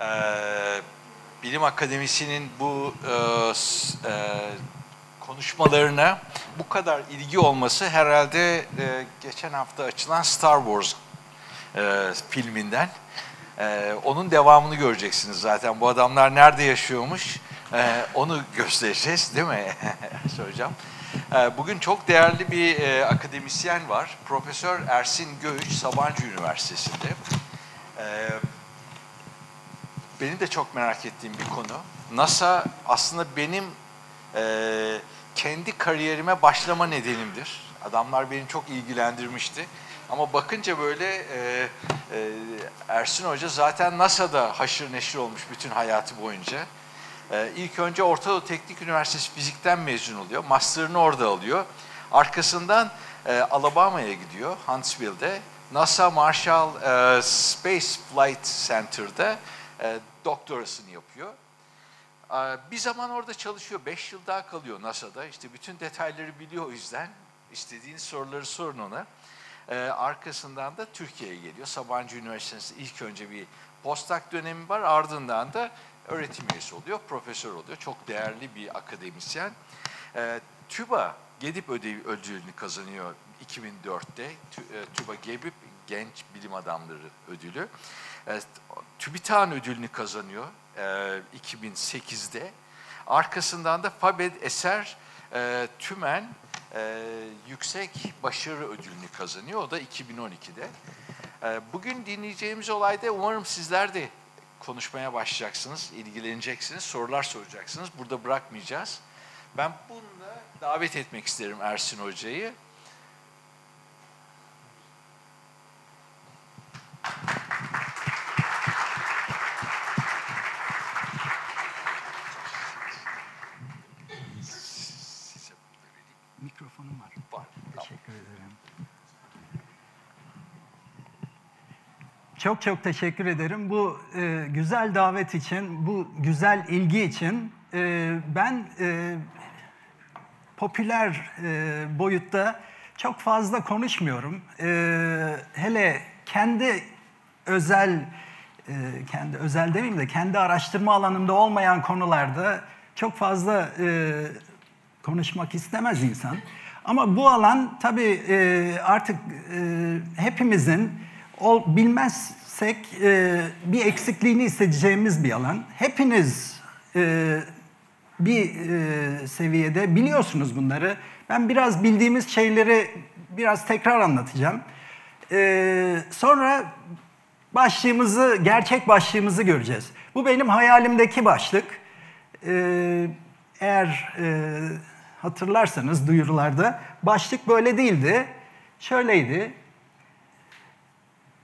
Ee, bilim akademisinin bu e, e, konuşmalarına bu kadar ilgi olması herhalde e, geçen hafta açılan Star Wars e, filminden. E, onun devamını göreceksiniz zaten. Bu adamlar nerede yaşıyormuş e, onu göstereceğiz değil mi hocam? E, bugün çok değerli bir e, akademisyen var. Profesör Ersin Göğüç Sabancı Üniversitesi'nde. E, benim de çok merak ettiğim bir konu. NASA aslında benim e, kendi kariyerime başlama nedenimdir. Adamlar beni çok ilgilendirmişti. Ama bakınca böyle e, e, Ersin Hoca zaten NASA'da haşır neşir olmuş bütün hayatı boyunca. E, ilk önce Orta Doğu Teknik Üniversitesi Fizik'ten mezun oluyor. Master'ını orada alıyor. Arkasından e, Alabama'ya gidiyor, Huntsville'de. NASA Marshall e, Space Flight Center'da e, doktorasını yapıyor. E, bir zaman orada çalışıyor. Beş yıl daha kalıyor NASA'da. İşte bütün detayları biliyor o yüzden. İstediğiniz soruları sorun ona. E, arkasından da Türkiye'ye geliyor. Sabancı Üniversitesi'nde ilk önce bir postdoc dönemi var. Ardından da öğretim üyesi oluyor, profesör oluyor. Çok değerli bir akademisyen. E, TÜBA Gedip ödülünü kazanıyor 2004'te. TÜBA Gedip Genç Bilim Adamları Ödülü. E, TÜBİTAK ödülünü kazanıyor e, 2008'de. Arkasından da Fabed Eser e, Tümen e, Yüksek Başarı Ödülünü kazanıyor. O da 2012'de. E, bugün dinleyeceğimiz olayda umarım sizler de konuşmaya başlayacaksınız, ilgileneceksiniz, sorular soracaksınız. Burada bırakmayacağız. Ben bununla davet etmek isterim Ersin Hoca'yı. Mikrofonum var. Var. Teşekkür ederim. Çok çok teşekkür ederim bu e, güzel davet için, bu güzel ilgi için. E, ben e, popüler e, boyutta çok fazla konuşmuyorum. E, hele kendi özel, e, kendi özel demeyeyim de kendi araştırma alanımda olmayan konularda çok fazla e, konuşmak istemez insan. Ama bu alan tabii e, artık e, hepimizin ol, bilmezsek e, bir eksikliğini hissedeceğimiz bir alan. Hepiniz e, bir e, seviyede biliyorsunuz bunları. Ben biraz bildiğimiz şeyleri biraz tekrar anlatacağım. E, sonra başlığımızı, gerçek başlığımızı göreceğiz. Bu benim hayalimdeki başlık. E, eğer e, hatırlarsanız duyurularda başlık böyle değildi. Şöyleydi.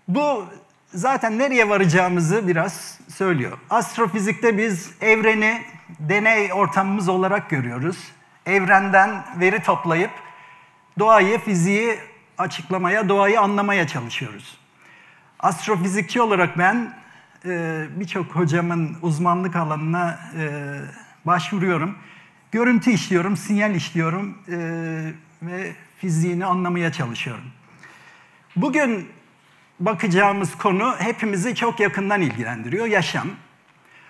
Bu zaten nereye varacağımızı biraz söylüyor. Astrofizikte biz evreni deney ortamımız olarak görüyoruz. Evrenden veri toplayıp doğayı, fiziği açıklamaya, doğayı anlamaya çalışıyoruz. Astrofizikçi olarak ben e, birçok hocamın uzmanlık alanına e, başvuruyorum. Görüntü işliyorum, sinyal işliyorum e, ve fiziğini anlamaya çalışıyorum. Bugün bakacağımız konu hepimizi çok yakından ilgilendiriyor, yaşam.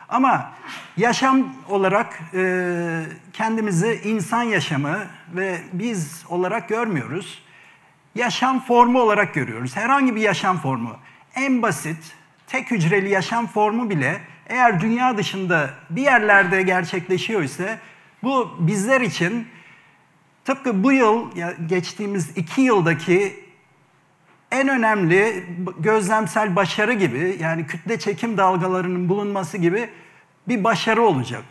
Ama yaşam olarak e, kendimizi insan yaşamı ve biz olarak görmüyoruz. Yaşam formu olarak görüyoruz. Herhangi bir yaşam formu. En basit, tek hücreli yaşam formu bile eğer dünya dışında bir yerlerde gerçekleşiyor ise bu bizler için tıpkı bu yıl, geçtiğimiz iki yıldaki en önemli gözlemsel başarı gibi, yani kütle çekim dalgalarının bulunması gibi bir başarı olacak.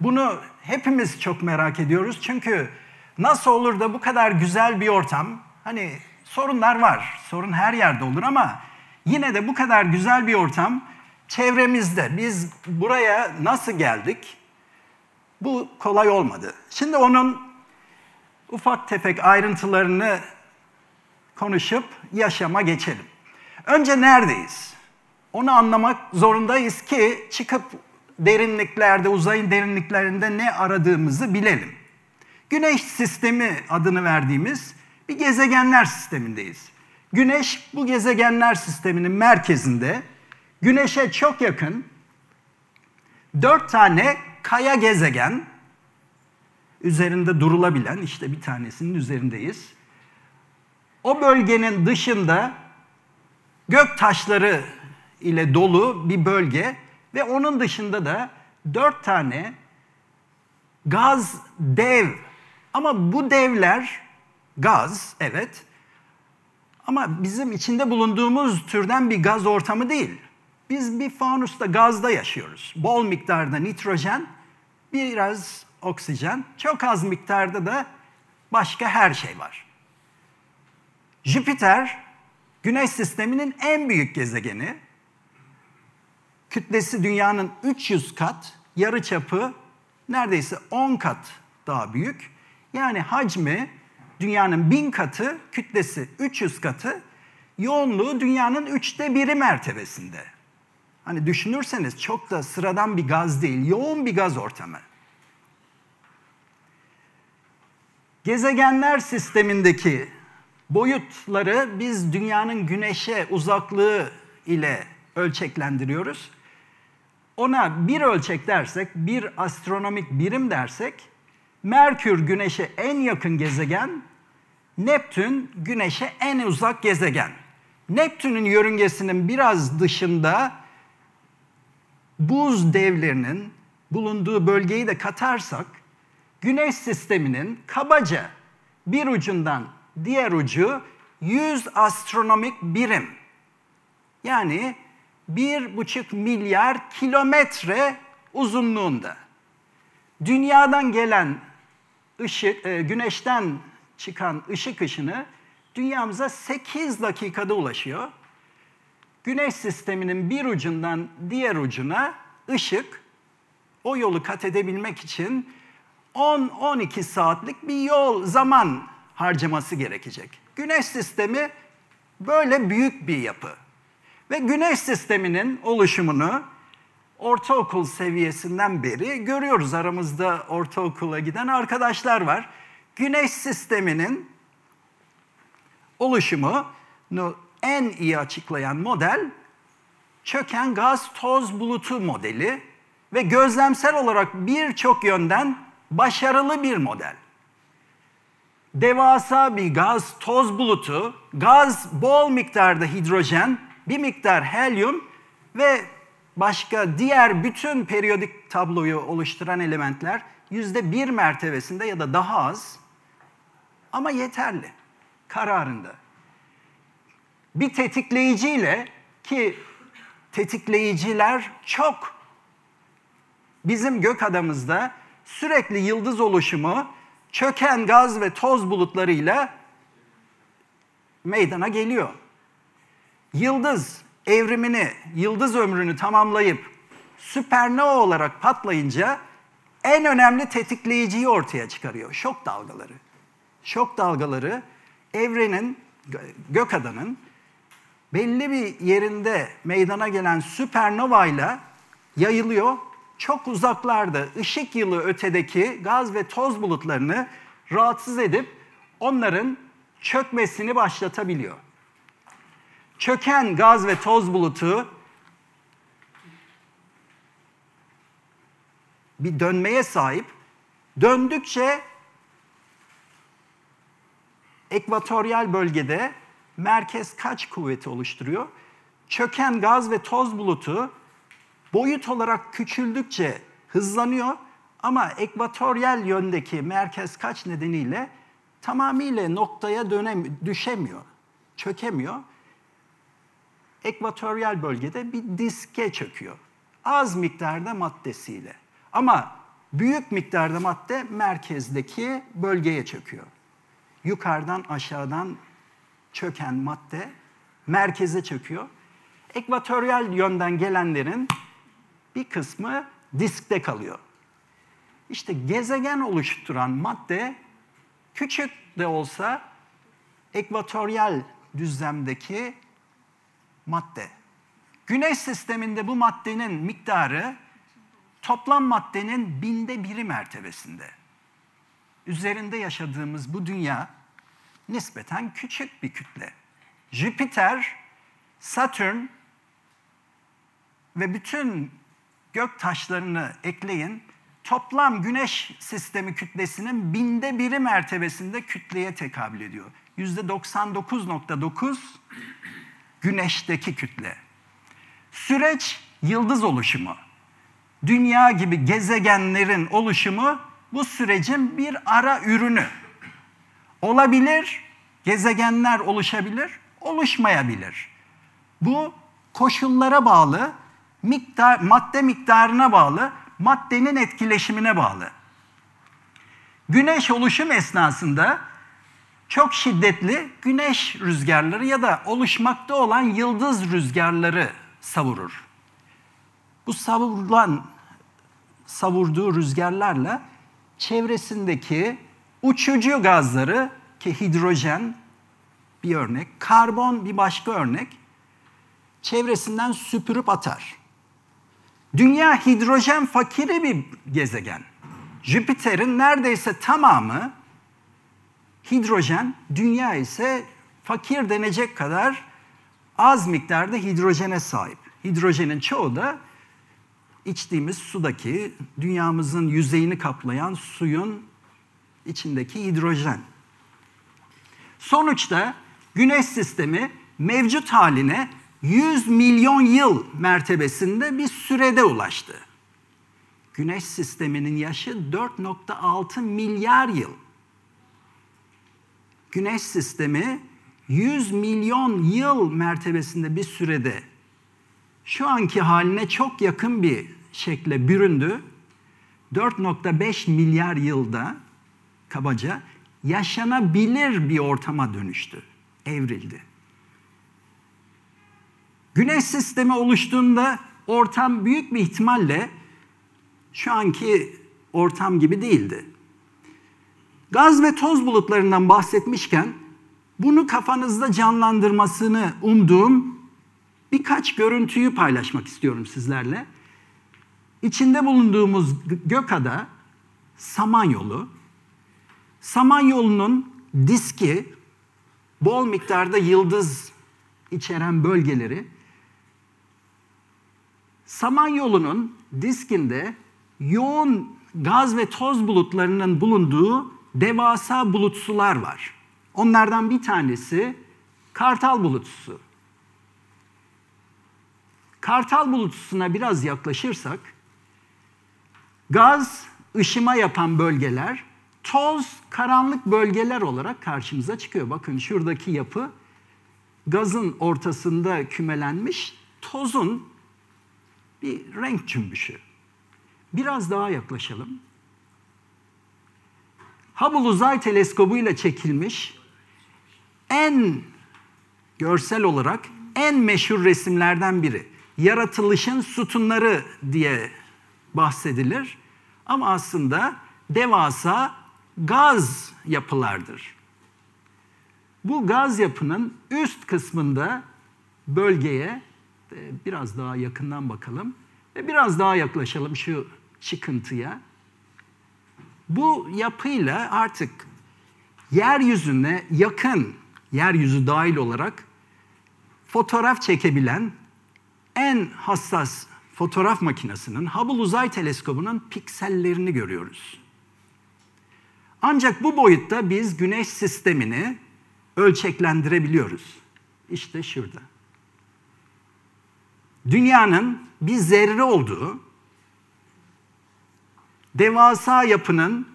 Bunu hepimiz çok merak ediyoruz çünkü nasıl olur da bu kadar güzel bir ortam, hani sorunlar var, sorun her yerde olur ama yine de bu kadar güzel bir ortam çevremizde. Biz buraya nasıl geldik? Bu kolay olmadı. Şimdi onun ufak tefek ayrıntılarını konuşup yaşama geçelim. Önce neredeyiz? Onu anlamak zorundayız ki çıkıp derinliklerde, uzayın derinliklerinde ne aradığımızı bilelim. Güneş sistemi adını verdiğimiz bir gezegenler sistemindeyiz. Güneş bu gezegenler sisteminin merkezinde, Güneş'e çok yakın dört tane kaya gezegen üzerinde durulabilen işte bir tanesinin üzerindeyiz. O bölgenin dışında gök taşları ile dolu bir bölge ve onun dışında da dört tane gaz dev ama bu devler gaz evet ama bizim içinde bulunduğumuz türden bir gaz ortamı değil. Biz bir fanusta gazda yaşıyoruz. Bol miktarda nitrojen, biraz oksijen, çok az miktarda da başka her şey var. Jüpiter, Güneş sisteminin en büyük gezegeni. Kütlesi dünyanın 300 kat, yarı çapı neredeyse 10 kat daha büyük. Yani hacmi dünyanın 1000 katı, kütlesi 300 katı, yoğunluğu dünyanın üçte biri mertebesinde. Hani düşünürseniz çok da sıradan bir gaz değil, yoğun bir gaz ortamı. Gezegenler sistemindeki boyutları biz dünyanın güneşe uzaklığı ile ölçeklendiriyoruz. Ona bir ölçek dersek, bir astronomik birim dersek, Merkür güneşe en yakın gezegen, Neptün güneşe en uzak gezegen. Neptün'ün yörüngesinin biraz dışında buz devlerinin bulunduğu bölgeyi de katarsak, Güneş sisteminin kabaca bir ucundan diğer ucu 100 astronomik birim. Yani bir buçuk milyar kilometre uzunluğunda. Dünyadan gelen ışık, e, güneşten çıkan ışık ışını dünyamıza 8 dakikada ulaşıyor. Güneş sisteminin bir ucundan diğer ucuna ışık o yolu kat edebilmek için 10-12 saatlik bir yol zaman harcaması gerekecek. Güneş sistemi böyle büyük bir yapı. Ve güneş sisteminin oluşumunu ortaokul seviyesinden beri görüyoruz. Aramızda ortaokula giden arkadaşlar var. Güneş sisteminin oluşumunu en iyi açıklayan model çöken gaz toz bulutu modeli ve gözlemsel olarak birçok yönden başarılı bir model. Devasa bir gaz toz bulutu, gaz bol miktarda hidrojen, bir miktar helyum ve başka diğer bütün periyodik tabloyu oluşturan elementler yüzde bir mertebesinde ya da daha az ama yeterli kararında. Bir tetikleyiciyle ki tetikleyiciler çok bizim gök adamızda sürekli yıldız oluşumu çöken gaz ve toz bulutlarıyla meydana geliyor. Yıldız evrimini, yıldız ömrünü tamamlayıp süpernova olarak patlayınca en önemli tetikleyiciyi ortaya çıkarıyor. Şok dalgaları. Şok dalgaları evrenin, gökadanın belli bir yerinde meydana gelen süpernova ile yayılıyor çok uzaklarda ışık yılı ötedeki gaz ve toz bulutlarını rahatsız edip onların çökmesini başlatabiliyor. Çöken gaz ve toz bulutu bir dönmeye sahip. Döndükçe ekvatoryal bölgede merkez kaç kuvveti oluşturuyor? Çöken gaz ve toz bulutu boyut olarak küçüldükçe hızlanıyor ama ekvatoryal yöndeki merkez kaç nedeniyle tamamıyla noktaya dönem düşemiyor, çökemiyor. Ekvatoryal bölgede bir diske çöküyor. Az miktarda maddesiyle. Ama büyük miktarda madde merkezdeki bölgeye çöküyor. Yukarıdan aşağıdan çöken madde merkeze çöküyor. Ekvatoryal yönden gelenlerin bir kısmı diskte kalıyor. İşte gezegen oluşturan madde küçük de olsa ekvatoryal düzlemdeki madde. Güneş sisteminde bu maddenin miktarı toplam maddenin binde biri mertebesinde. Üzerinde yaşadığımız bu dünya nispeten küçük bir kütle. Jüpiter, Satürn ve bütün gök taşlarını ekleyin. Toplam güneş sistemi kütlesinin binde biri mertebesinde kütleye tekabül ediyor. Yüzde 99.9 güneşteki kütle. Süreç yıldız oluşumu. Dünya gibi gezegenlerin oluşumu bu sürecin bir ara ürünü. Olabilir, gezegenler oluşabilir, oluşmayabilir. Bu koşullara bağlı, miktar, madde miktarına bağlı, maddenin etkileşimine bağlı. Güneş oluşum esnasında çok şiddetli güneş rüzgarları ya da oluşmakta olan yıldız rüzgarları savurur. Bu savurulan savurduğu rüzgarlarla çevresindeki uçucu gazları ki hidrojen bir örnek, karbon bir başka örnek çevresinden süpürüp atar. Dünya hidrojen fakiri bir gezegen. Jüpiter'in neredeyse tamamı hidrojen, dünya ise fakir denecek kadar az miktarda hidrojene sahip. Hidrojenin çoğu da içtiğimiz sudaki, dünyamızın yüzeyini kaplayan suyun içindeki hidrojen. Sonuçta güneş sistemi mevcut haline 100 milyon yıl mertebesinde bir sürede ulaştı. Güneş sisteminin yaşı 4.6 milyar yıl. Güneş sistemi 100 milyon yıl mertebesinde bir sürede şu anki haline çok yakın bir şekle büründü. 4.5 milyar yılda kabaca yaşanabilir bir ortama dönüştü, evrildi. Güneş sistemi oluştuğunda ortam büyük bir ihtimalle şu anki ortam gibi değildi. Gaz ve toz bulutlarından bahsetmişken bunu kafanızda canlandırmasını umduğum birkaç görüntüyü paylaşmak istiyorum sizlerle. İçinde bulunduğumuz Gökada Samanyolu. Samanyolu'nun diski bol miktarda yıldız içeren bölgeleri Samanyolu'nun diskinde yoğun gaz ve toz bulutlarının bulunduğu devasa bulutsular var. Onlardan bir tanesi Kartal bulutsusu. Kartal bulutsusuna biraz yaklaşırsak gaz ışıma yapan bölgeler toz karanlık bölgeler olarak karşımıza çıkıyor. Bakın şuradaki yapı gazın ortasında kümelenmiş tozun bir renk cümbüşü. Biraz daha yaklaşalım. Hubble Uzay Teleskobu ile çekilmiş en görsel olarak en meşhur resimlerden biri. Yaratılışın sütunları diye bahsedilir. Ama aslında devasa gaz yapılardır. Bu gaz yapının üst kısmında bölgeye biraz daha yakından bakalım ve biraz daha yaklaşalım şu çıkıntıya. Bu yapıyla artık yeryüzüne yakın, yeryüzü dahil olarak fotoğraf çekebilen en hassas fotoğraf makinesinin Hubble Uzay Teleskobu'nun piksellerini görüyoruz. Ancak bu boyutta biz güneş sistemini ölçeklendirebiliyoruz. İşte şurada. Dünyanın bir zerre olduğu, devasa yapının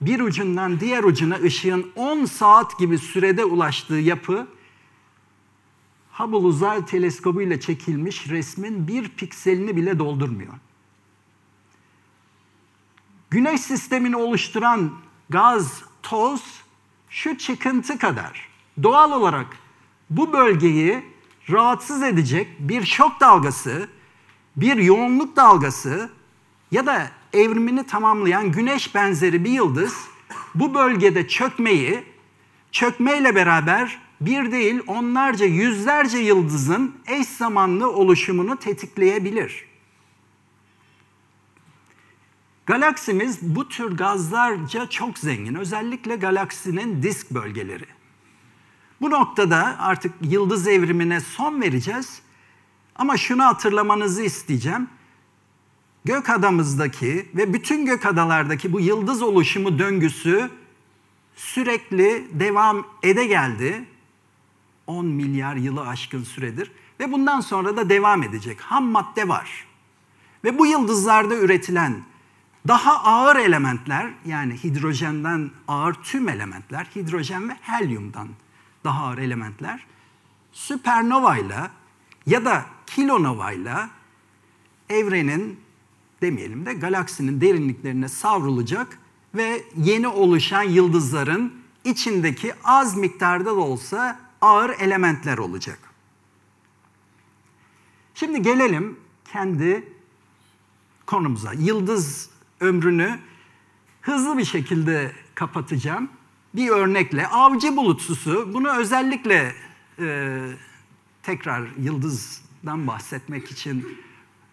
bir ucundan diğer ucuna ışığın 10 saat gibi sürede ulaştığı yapı Hubble Uzay Teleskobu ile çekilmiş resmin bir pikselini bile doldurmuyor. Güneş sistemini oluşturan gaz, toz şu çıkıntı kadar. Doğal olarak bu bölgeyi rahatsız edecek bir şok dalgası, bir yoğunluk dalgası ya da evrimini tamamlayan güneş benzeri bir yıldız bu bölgede çökmeyi, çökmeyle beraber bir değil onlarca, yüzlerce yıldızın eş zamanlı oluşumunu tetikleyebilir. Galaksimiz bu tür gazlarca çok zengin. Özellikle galaksinin disk bölgeleri. Bu noktada artık yıldız evrimine son vereceğiz. Ama şunu hatırlamanızı isteyeceğim. gök adamızdaki ve bütün gök adalardaki bu yıldız oluşumu döngüsü sürekli devam ede geldi. 10 milyar yılı aşkın süredir ve bundan sonra da devam edecek. Ham madde var. Ve bu yıldızlarda üretilen daha ağır elementler yani hidrojenden ağır tüm elementler, hidrojen ve helyumdan daha ağır elementler süpernova ile ya da kilonova ile evrenin demeyelim de galaksinin derinliklerine savrulacak ve yeni oluşan yıldızların içindeki az miktarda da olsa ağır elementler olacak. Şimdi gelelim kendi konumuza. Yıldız ömrünü hızlı bir şekilde kapatacağım. Bir örnekle avcı bulutsusu bunu özellikle e, tekrar yıldızdan bahsetmek için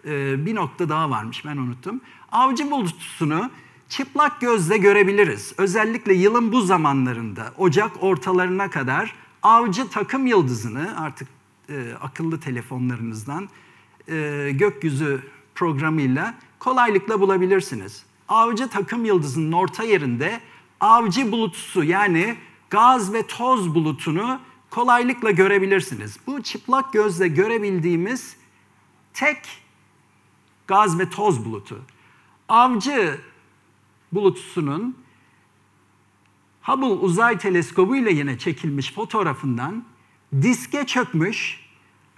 e, bir nokta daha varmış ben unuttum. Avcı bulutsusunu çıplak gözle görebiliriz. Özellikle yılın bu zamanlarında Ocak ortalarına kadar avcı takım yıldızını artık e, akıllı telefonlarınızdan e, gökyüzü programıyla kolaylıkla bulabilirsiniz. Avcı takım yıldızının orta yerinde avcı bulutusu yani gaz ve toz bulutunu kolaylıkla görebilirsiniz. Bu çıplak gözle görebildiğimiz tek gaz ve toz bulutu. Avcı bulutusunun Hubble Uzay Teleskobu ile yine çekilmiş fotoğrafından diske çökmüş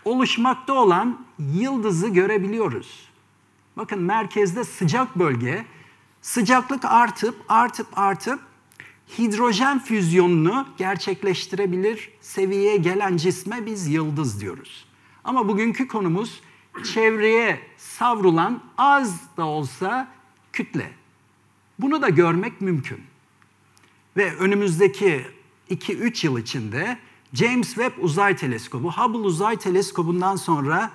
oluşmakta olan yıldızı görebiliyoruz. Bakın merkezde sıcak bölge, sıcaklık artıp artıp artıp hidrojen füzyonunu gerçekleştirebilir seviyeye gelen cisme biz yıldız diyoruz. Ama bugünkü konumuz çevreye savrulan az da olsa kütle. Bunu da görmek mümkün. Ve önümüzdeki 2-3 yıl içinde James Webb Uzay Teleskobu, Hubble Uzay Teleskobu'ndan sonra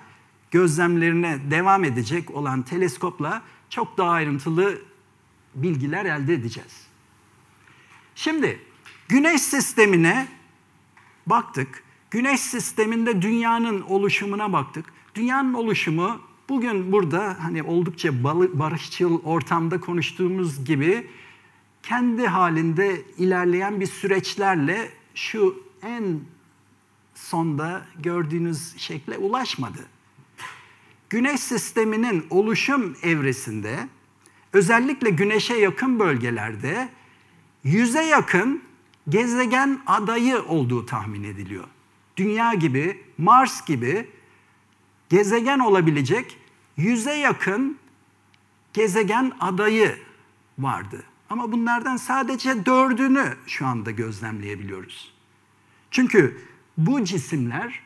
gözlemlerine devam edecek olan teleskopla çok daha ayrıntılı bilgiler elde edeceğiz. Şimdi Güneş sistemine baktık. Güneş sisteminde dünyanın oluşumuna baktık. Dünyanın oluşumu bugün burada hani oldukça barışçıl ortamda konuştuğumuz gibi kendi halinde ilerleyen bir süreçlerle şu en sonda gördüğünüz şekle ulaşmadı. Güneş sisteminin oluşum evresinde özellikle güneşe yakın bölgelerde yüze yakın gezegen adayı olduğu tahmin ediliyor. Dünya gibi, Mars gibi gezegen olabilecek yüze yakın gezegen adayı vardı. Ama bunlardan sadece dördünü şu anda gözlemleyebiliyoruz. Çünkü bu cisimler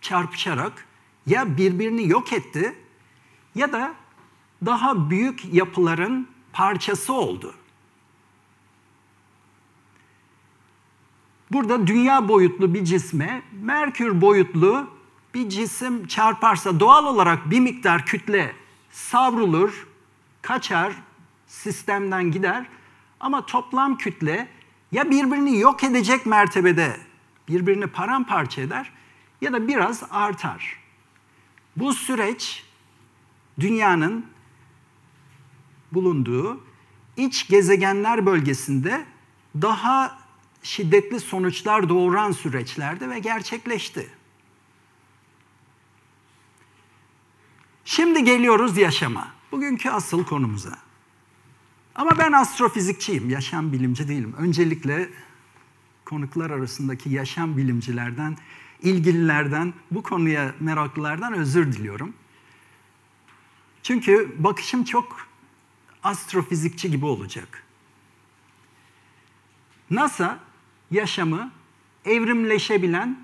çarpışarak ya birbirini yok etti ya da daha büyük yapıların parçası oldu. Burada dünya boyutlu bir cisme Merkür boyutlu bir cisim çarparsa doğal olarak bir miktar kütle savrulur, kaçar, sistemden gider ama toplam kütle ya birbirini yok edecek mertebede birbirini paramparça eder ya da biraz artar. Bu süreç dünyanın bulunduğu iç gezegenler bölgesinde daha şiddetli sonuçlar doğuran süreçlerde ve gerçekleşti. Şimdi geliyoruz yaşama. Bugünkü asıl konumuza. Ama ben astrofizikçiyim, yaşam bilimci değilim. Öncelikle konuklar arasındaki yaşam bilimcilerden, ilgililerden, bu konuya meraklılardan özür diliyorum. Çünkü bakışım çok astrofizikçi gibi olacak. NASA yaşamı evrimleşebilen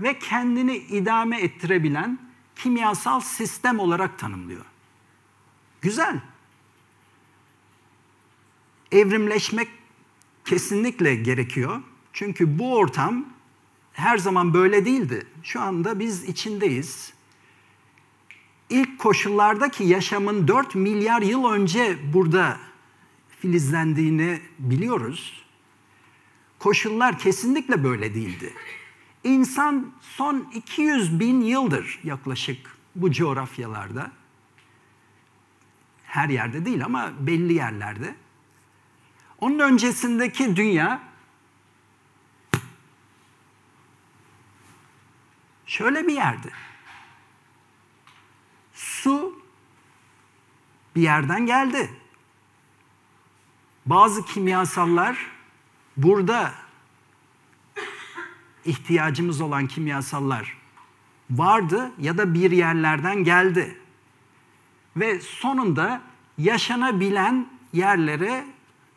ve kendini idame ettirebilen kimyasal sistem olarak tanımlıyor. Güzel. Evrimleşmek kesinlikle gerekiyor. Çünkü bu ortam her zaman böyle değildi. Şu anda biz içindeyiz. İlk koşullardaki yaşamın 4 milyar yıl önce burada filizlendiğini biliyoruz. Koşullar kesinlikle böyle değildi. İnsan son 200 bin yıldır yaklaşık bu coğrafyalarda Her yerde değil ama belli yerlerde. Onun öncesindeki dünya şöyle bir yerdi. Su bir yerden geldi. Bazı kimyasallar burada ihtiyacımız olan kimyasallar vardı ya da bir yerlerden geldi. Ve sonunda yaşanabilen yerlere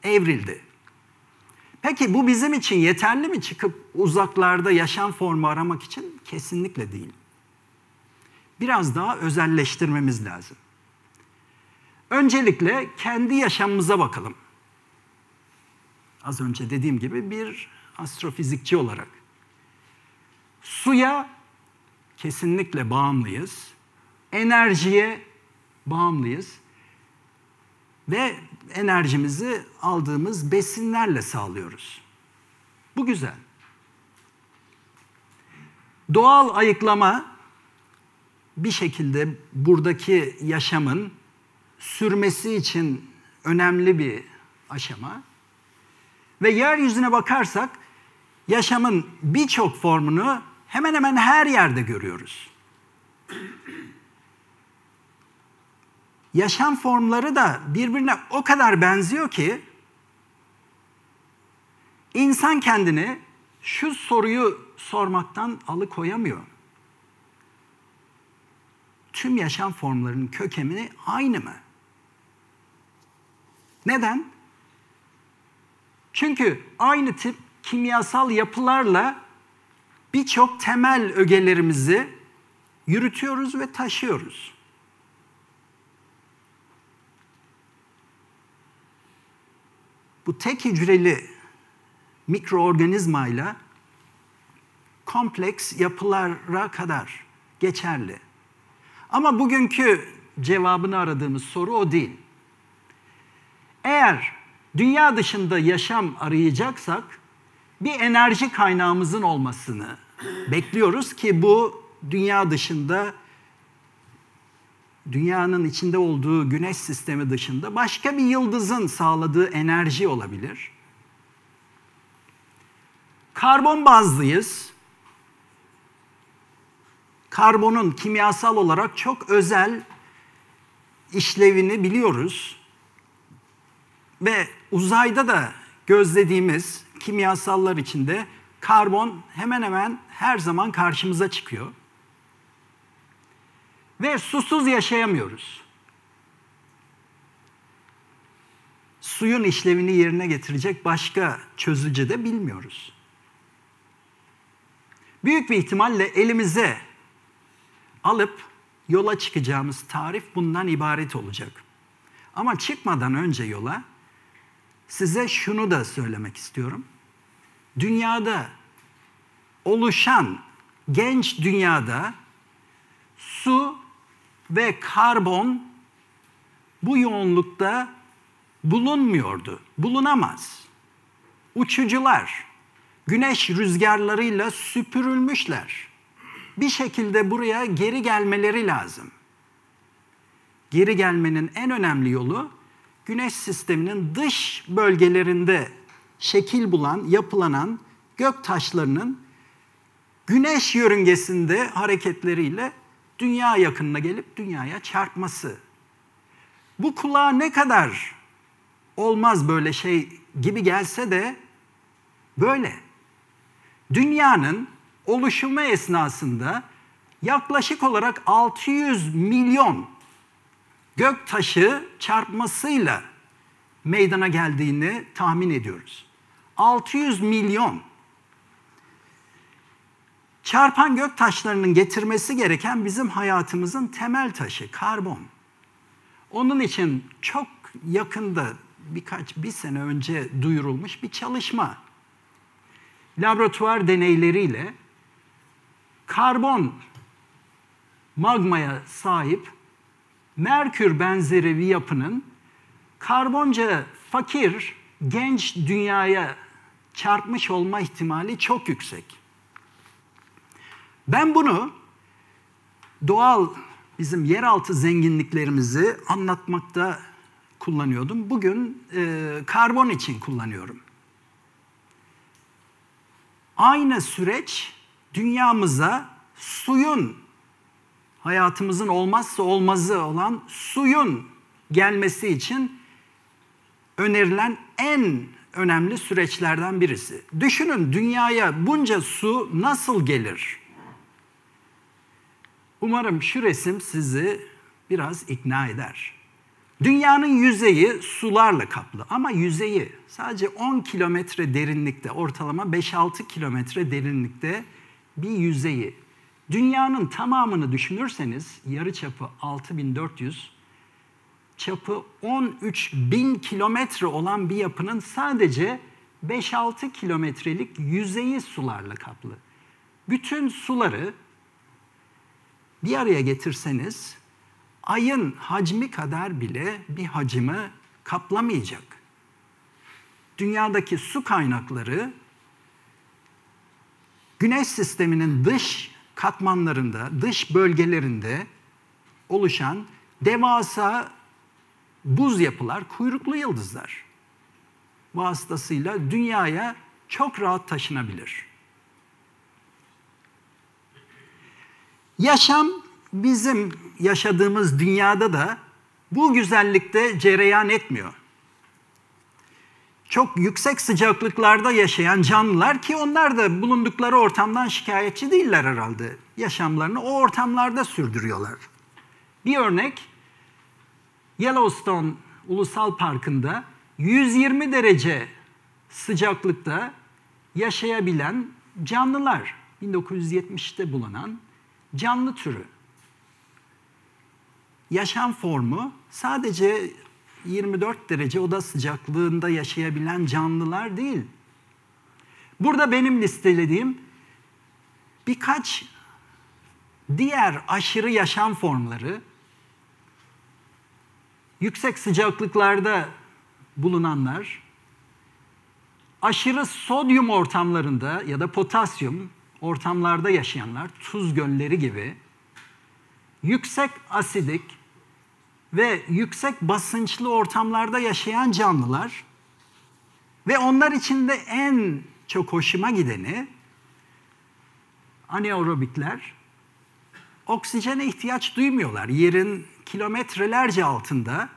evrildi. Peki bu bizim için yeterli mi çıkıp uzaklarda yaşam formu aramak için? Kesinlikle değil. Biraz daha özelleştirmemiz lazım. Öncelikle kendi yaşamımıza bakalım. Az önce dediğim gibi bir astrofizikçi olarak. Suya kesinlikle bağımlıyız. Enerjiye bağımlıyız. Ve enerjimizi aldığımız besinlerle sağlıyoruz. Bu güzel. Doğal ayıklama bir şekilde buradaki yaşamın sürmesi için önemli bir aşama. Ve yeryüzüne bakarsak yaşamın birçok formunu hemen hemen her yerde görüyoruz. Yaşam formları da birbirine o kadar benziyor ki insan kendini şu soruyu sormaktan alıkoyamıyor. Tüm yaşam formlarının kökeni aynı mı? Neden? Çünkü aynı tip kimyasal yapılarla birçok temel ögelerimizi yürütüyoruz ve taşıyoruz. Bu tek hücreli mikroorganizmayla kompleks yapılara kadar geçerli. Ama bugünkü cevabını aradığımız soru o değil. Eğer dünya dışında yaşam arayacaksak bir enerji kaynağımızın olmasını bekliyoruz ki bu dünya dışında dünyanın içinde olduğu güneş sistemi dışında başka bir yıldızın sağladığı enerji olabilir. Karbon bazlıyız. Karbonun kimyasal olarak çok özel işlevini biliyoruz. Ve uzayda da gözlediğimiz kimyasallar içinde karbon hemen hemen her zaman karşımıza çıkıyor. Ve susuz yaşayamıyoruz. Suyun işlevini yerine getirecek başka çözücü de bilmiyoruz. Büyük bir ihtimalle elimize alıp yola çıkacağımız tarif bundan ibaret olacak. Ama çıkmadan önce yola size şunu da söylemek istiyorum. Dünyada oluşan genç dünyada su ve karbon bu yoğunlukta bulunmuyordu. Bulunamaz. Uçucular güneş rüzgarlarıyla süpürülmüşler. Bir şekilde buraya geri gelmeleri lazım. Geri gelmenin en önemli yolu güneş sisteminin dış bölgelerinde şekil bulan, yapılanan gök taşlarının güneş yörüngesinde hareketleriyle dünya yakınına gelip dünyaya çarpması. Bu kulağa ne kadar olmaz böyle şey gibi gelse de böyle. Dünyanın oluşumu esnasında yaklaşık olarak 600 milyon gök taşı çarpmasıyla meydana geldiğini tahmin ediyoruz. 600 milyon çarpan gök taşlarının getirmesi gereken bizim hayatımızın temel taşı karbon. Onun için çok yakında birkaç bir sene önce duyurulmuş bir çalışma. Laboratuvar deneyleriyle karbon magmaya sahip Merkür benzeri bir yapının karbonca fakir genç dünyaya çarpmış olma ihtimali çok yüksek. Ben bunu doğal bizim yeraltı zenginliklerimizi anlatmakta kullanıyordum. Bugün e, karbon için kullanıyorum. Aynı süreç dünyamıza suyun hayatımızın olmazsa olmazı olan suyun gelmesi için önerilen en önemli süreçlerden birisi. Düşünün dünyaya bunca su nasıl gelir? Umarım şu resim sizi biraz ikna eder. Dünyanın yüzeyi sularla kaplı ama yüzeyi sadece 10 kilometre derinlikte, ortalama 5-6 kilometre derinlikte bir yüzeyi. Dünyanın tamamını düşünürseniz yarı çapı 6400, çapı 13 bin kilometre olan bir yapının sadece 5-6 kilometrelik yüzeyi sularla kaplı. Bütün suları bir araya getirseniz ayın hacmi kadar bile bir hacimi kaplamayacak. Dünyadaki su kaynakları Güneş sisteminin dış katmanlarında, dış bölgelerinde oluşan devasa buz yapılar, kuyruklu yıldızlar vasıtasıyla dünyaya çok rahat taşınabilir. Yaşam bizim yaşadığımız dünyada da bu güzellikte cereyan etmiyor. Çok yüksek sıcaklıklarda yaşayan canlılar ki onlar da bulundukları ortamdan şikayetçi değiller herhalde. Yaşamlarını o ortamlarda sürdürüyorlar. Bir örnek Yellowstone Ulusal Parkı'nda 120 derece sıcaklıkta yaşayabilen canlılar 1970'te bulunan canlı türü. Yaşam formu sadece 24 derece oda sıcaklığında yaşayabilen canlılar değil. Burada benim listelediğim birkaç diğer aşırı yaşam formları yüksek sıcaklıklarda bulunanlar aşırı sodyum ortamlarında ya da potasyum ortamlarda yaşayanlar, tuz gölleri gibi yüksek asidik ve yüksek basınçlı ortamlarda yaşayan canlılar ve onlar içinde en çok hoşuma gideni anaerobikler oksijene ihtiyaç duymuyorlar. Yerin kilometrelerce altında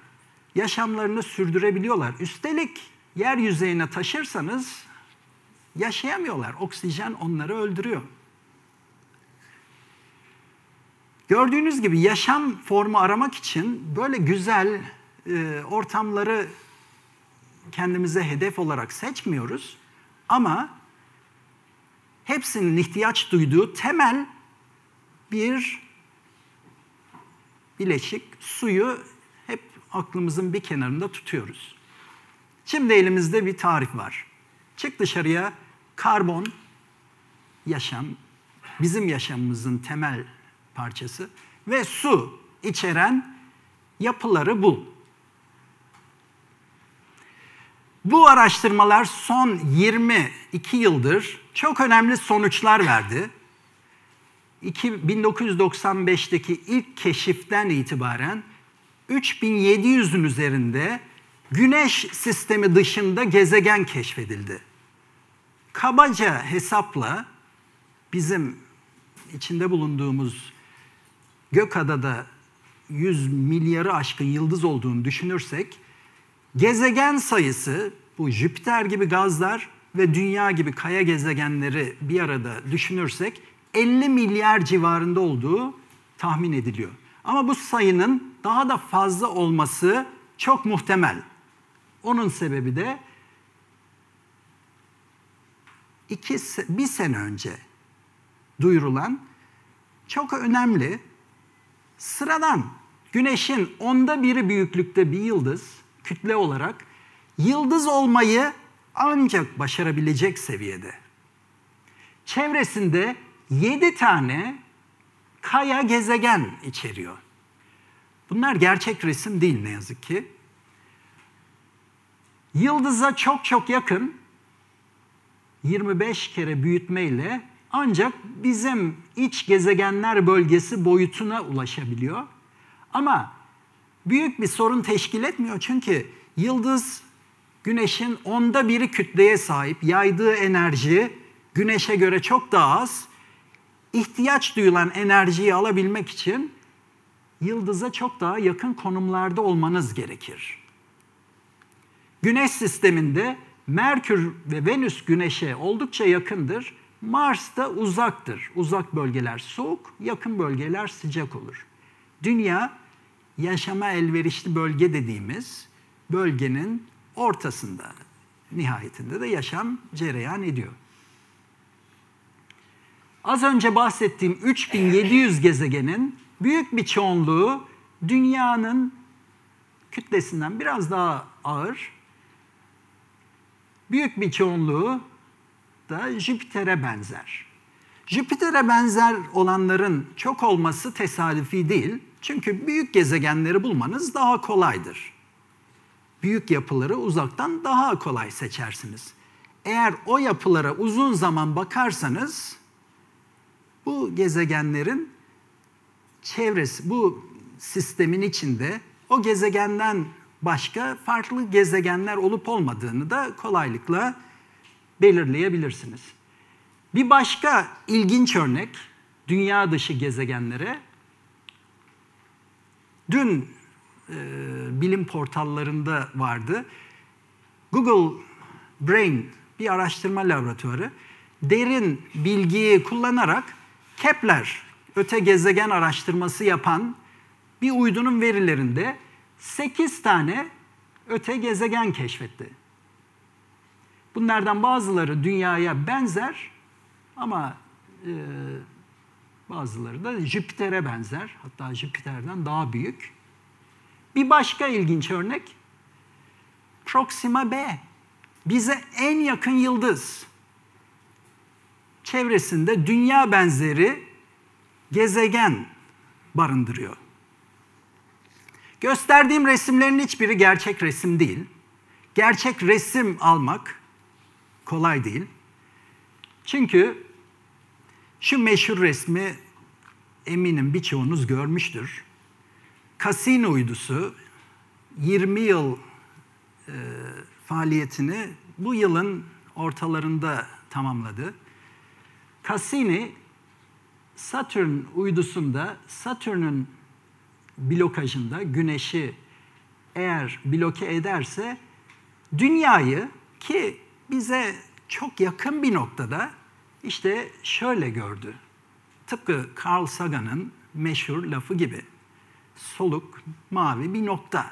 yaşamlarını sürdürebiliyorlar. Üstelik yer yüzeyine taşırsanız yaşayamıyorlar. Oksijen onları öldürüyor. Gördüğünüz gibi yaşam formu aramak için böyle güzel e, ortamları kendimize hedef olarak seçmiyoruz. Ama hepsinin ihtiyaç duyduğu temel bir bileşik suyu hep aklımızın bir kenarında tutuyoruz. Şimdi elimizde bir tarif var. Çık dışarıya karbon, yaşam, bizim yaşamımızın temel parçası ve su içeren yapıları bul. Bu araştırmalar son 22 yıldır çok önemli sonuçlar verdi. 1995'teki ilk keşiften itibaren 3700'ün üzerinde Güneş sistemi dışında gezegen keşfedildi. Kabaca hesapla bizim içinde bulunduğumuz Gökada'da 100 milyarı aşkın yıldız olduğunu düşünürsek gezegen sayısı bu Jüpiter gibi gazlar ve Dünya gibi kaya gezegenleri bir arada düşünürsek 50 milyar civarında olduğu tahmin ediliyor. Ama bu sayının daha da fazla olması çok muhtemel. Onun sebebi de iki, bir sene önce duyurulan çok önemli sıradan güneşin onda biri büyüklükte bir yıldız kütle olarak yıldız olmayı ancak başarabilecek seviyede. Çevresinde yedi tane kaya gezegen içeriyor. Bunlar gerçek resim değil ne yazık ki. Yıldıza çok çok yakın 25 kere büyütmeyle ancak bizim iç gezegenler bölgesi boyutuna ulaşabiliyor. Ama büyük bir sorun teşkil etmiyor çünkü yıldız güneşin onda biri kütleye sahip, yaydığı enerji güneşe göre çok daha az. İhtiyaç duyulan enerjiyi alabilmek için yıldıza çok daha yakın konumlarda olmanız gerekir. Güneş sisteminde Merkür ve Venüs Güneş'e oldukça yakındır. Mars da uzaktır. Uzak bölgeler soğuk, yakın bölgeler sıcak olur. Dünya yaşama elverişli bölge dediğimiz bölgenin ortasında. Nihayetinde de yaşam cereyan ediyor. Az önce bahsettiğim 3700 gezegenin büyük bir çoğunluğu dünyanın kütlesinden biraz daha ağır. Büyük bir çoğunluğu da Jüpiter'e benzer. Jüpiter'e benzer olanların çok olması tesadüfi değil. Çünkü büyük gezegenleri bulmanız daha kolaydır. Büyük yapıları uzaktan daha kolay seçersiniz. Eğer o yapılara uzun zaman bakarsanız bu gezegenlerin çevresi, bu sistemin içinde o gezegenden başka farklı gezegenler olup olmadığını da kolaylıkla belirleyebilirsiniz. Bir başka ilginç örnek dünya dışı gezegenlere dün e, bilim portallarında vardı. Google Brain bir araştırma laboratuvarı derin bilgiyi kullanarak Kepler öte gezegen araştırması yapan bir uydunun verilerinde 8 tane öte gezegen keşfetti. Bunlardan bazıları dünyaya benzer ama e, bazıları da Jüpiter'e benzer. Hatta Jüpiter'den daha büyük. Bir başka ilginç örnek Proxima B. Bize en yakın yıldız. Çevresinde dünya benzeri gezegen barındırıyor. Gösterdiğim resimlerin hiçbiri gerçek resim değil. Gerçek resim almak kolay değil. Çünkü şu meşhur resmi eminim birçoğunuz görmüştür. Cassini uydusu 20 yıl e, faaliyetini bu yılın ortalarında tamamladı. Cassini Satürn uydusunda Satürn'ün blokajında güneşi eğer bloke ederse dünyayı ki bize çok yakın bir noktada işte şöyle gördü. Tıpkı Carl Sagan'ın meşhur lafı gibi. Soluk, mavi bir nokta.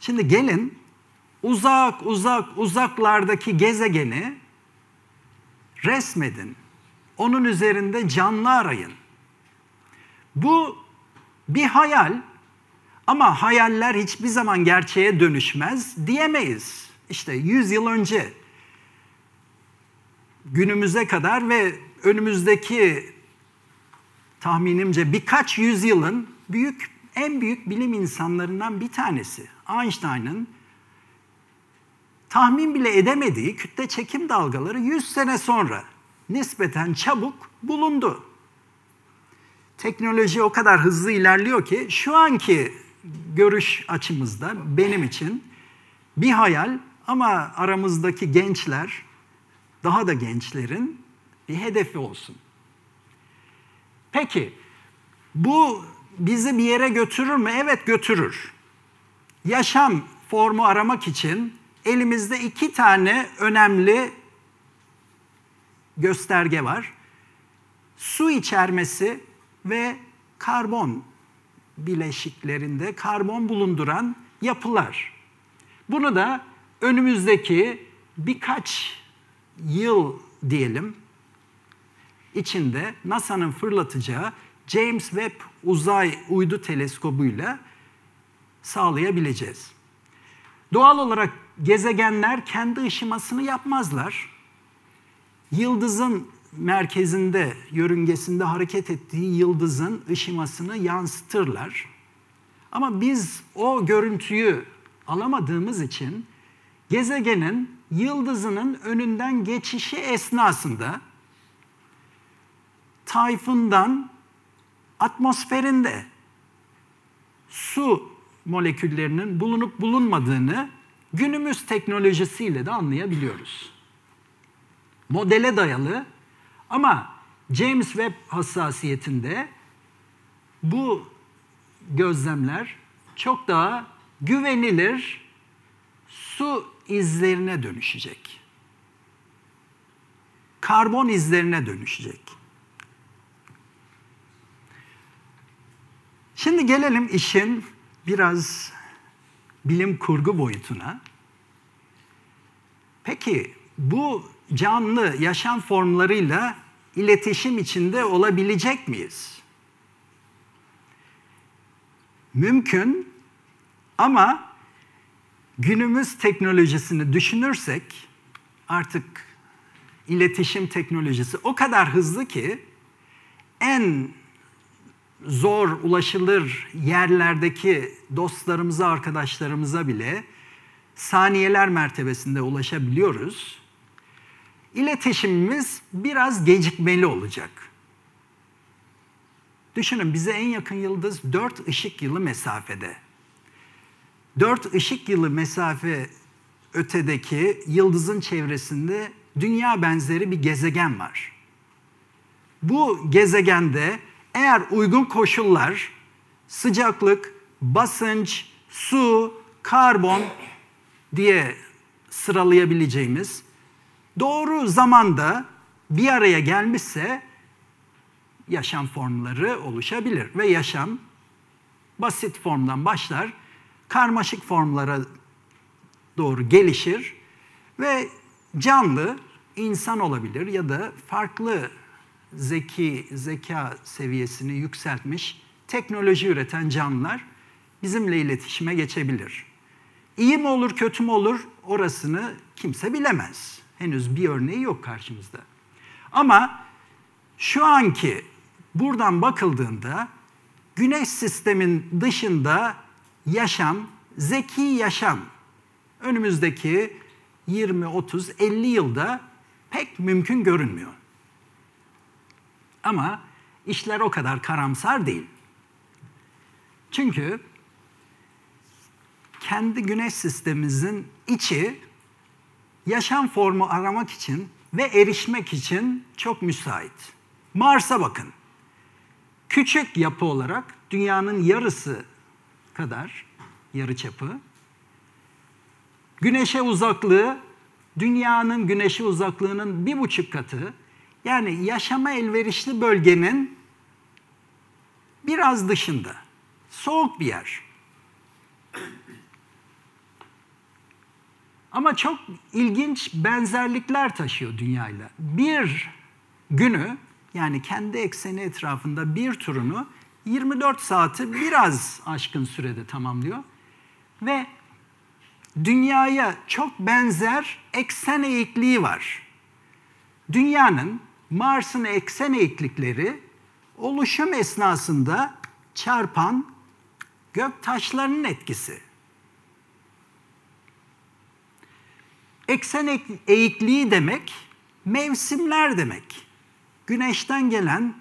Şimdi gelin uzak uzak uzaklardaki gezegeni resmedin. Onun üzerinde canlı arayın. Bu bir hayal ama hayaller hiçbir zaman gerçeğe dönüşmez diyemeyiz. İşte 100 yıl önce günümüze kadar ve önümüzdeki tahminimce birkaç yüzyılın büyük en büyük bilim insanlarından bir tanesi Einstein'ın tahmin bile edemediği kütle çekim dalgaları 100 sene sonra nispeten çabuk bulundu. Teknoloji o kadar hızlı ilerliyor ki şu anki görüş açımızda benim için bir hayal ama aramızdaki gençler daha da gençlerin bir hedefi olsun. Peki bu bizi bir yere götürür mü? Evet götürür. Yaşam formu aramak için elimizde iki tane önemli gösterge var. Su içermesi ve karbon bileşiklerinde karbon bulunduran yapılar. Bunu da önümüzdeki birkaç yıl diyelim içinde NASA'nın fırlatacağı James Webb Uzay Uydu Teleskobu'yla sağlayabileceğiz. Doğal olarak gezegenler kendi ışımasını yapmazlar. Yıldızın merkezinde, yörüngesinde hareket ettiği yıldızın ışımasını yansıtırlar. Ama biz o görüntüyü alamadığımız için gezegenin yıldızının önünden geçişi esnasında Tayfun'dan atmosferinde su moleküllerinin bulunup bulunmadığını günümüz teknolojisiyle de anlayabiliyoruz. Modele dayalı ama James Webb hassasiyetinde bu gözlemler çok daha güvenilir su izlerine dönüşecek. Karbon izlerine dönüşecek. Şimdi gelelim işin biraz bilim kurgu boyutuna. Peki bu canlı yaşam formlarıyla iletişim içinde olabilecek miyiz? Mümkün ama günümüz teknolojisini düşünürsek artık iletişim teknolojisi o kadar hızlı ki en zor ulaşılır yerlerdeki dostlarımıza, arkadaşlarımıza bile saniyeler mertebesinde ulaşabiliyoruz. İletişimimiz biraz gecikmeli olacak. Düşünün bize en yakın yıldız 4 ışık yılı mesafede. 4 ışık yılı mesafe ötedeki yıldızın çevresinde dünya benzeri bir gezegen var. Bu gezegende eğer uygun koşullar, sıcaklık, basınç, su, karbon diye sıralayabileceğimiz doğru zamanda bir araya gelmişse yaşam formları oluşabilir ve yaşam basit formdan başlar, karmaşık formlara doğru gelişir ve canlı insan olabilir ya da farklı zeki, zeka seviyesini yükseltmiş teknoloji üreten canlılar bizimle iletişime geçebilir. İyi mi olur, kötü mü olur orasını kimse bilemez. Henüz bir örneği yok karşımızda. Ama şu anki buradan bakıldığında güneş sistemin dışında yaşam, zeki yaşam önümüzdeki 20, 30, 50 yılda pek mümkün görünmüyor. Ama işler o kadar karamsar değil. Çünkü kendi güneş sistemimizin içi yaşam formu aramak için ve erişmek için çok müsait. Mars'a bakın. Küçük yapı olarak dünyanın yarısı kadar yarı çapı. Güneşe uzaklığı dünyanın güneşe uzaklığının bir buçuk katı. Yani yaşama elverişli bölgenin biraz dışında. Soğuk bir yer. Ama çok ilginç benzerlikler taşıyor dünyayla. Bir günü yani kendi ekseni etrafında bir turunu 24 saati biraz aşkın sürede tamamlıyor. Ve dünyaya çok benzer eksen eğikliği var. Dünyanın Mars'ın eksen eğiklikleri oluşum esnasında çarpan gök taşlarının etkisi. Eksen eğikliği demek mevsimler demek. Güneşten gelen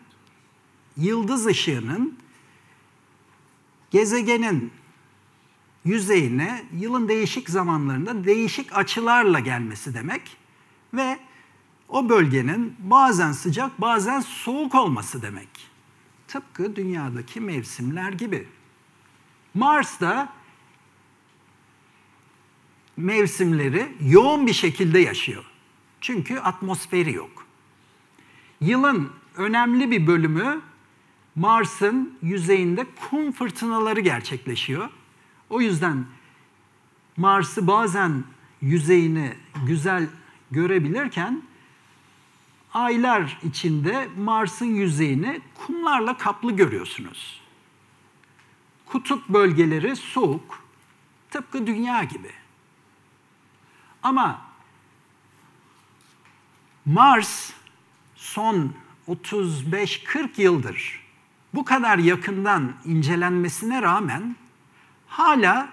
yıldız ışığının gezegenin yüzeyine yılın değişik zamanlarında değişik açılarla gelmesi demek ve o bölgenin bazen sıcak bazen soğuk olması demek. Tıpkı dünyadaki mevsimler gibi. Mars'ta mevsimleri yoğun bir şekilde yaşıyor. Çünkü atmosferi yok. Yılın önemli bir bölümü Mars'ın yüzeyinde kum fırtınaları gerçekleşiyor. O yüzden Mars'ı bazen yüzeyini güzel görebilirken aylar içinde Mars'ın yüzeyini kumlarla kaplı görüyorsunuz. Kutup bölgeleri soğuk, tıpkı dünya gibi. Ama Mars son 35-40 yıldır bu kadar yakından incelenmesine rağmen hala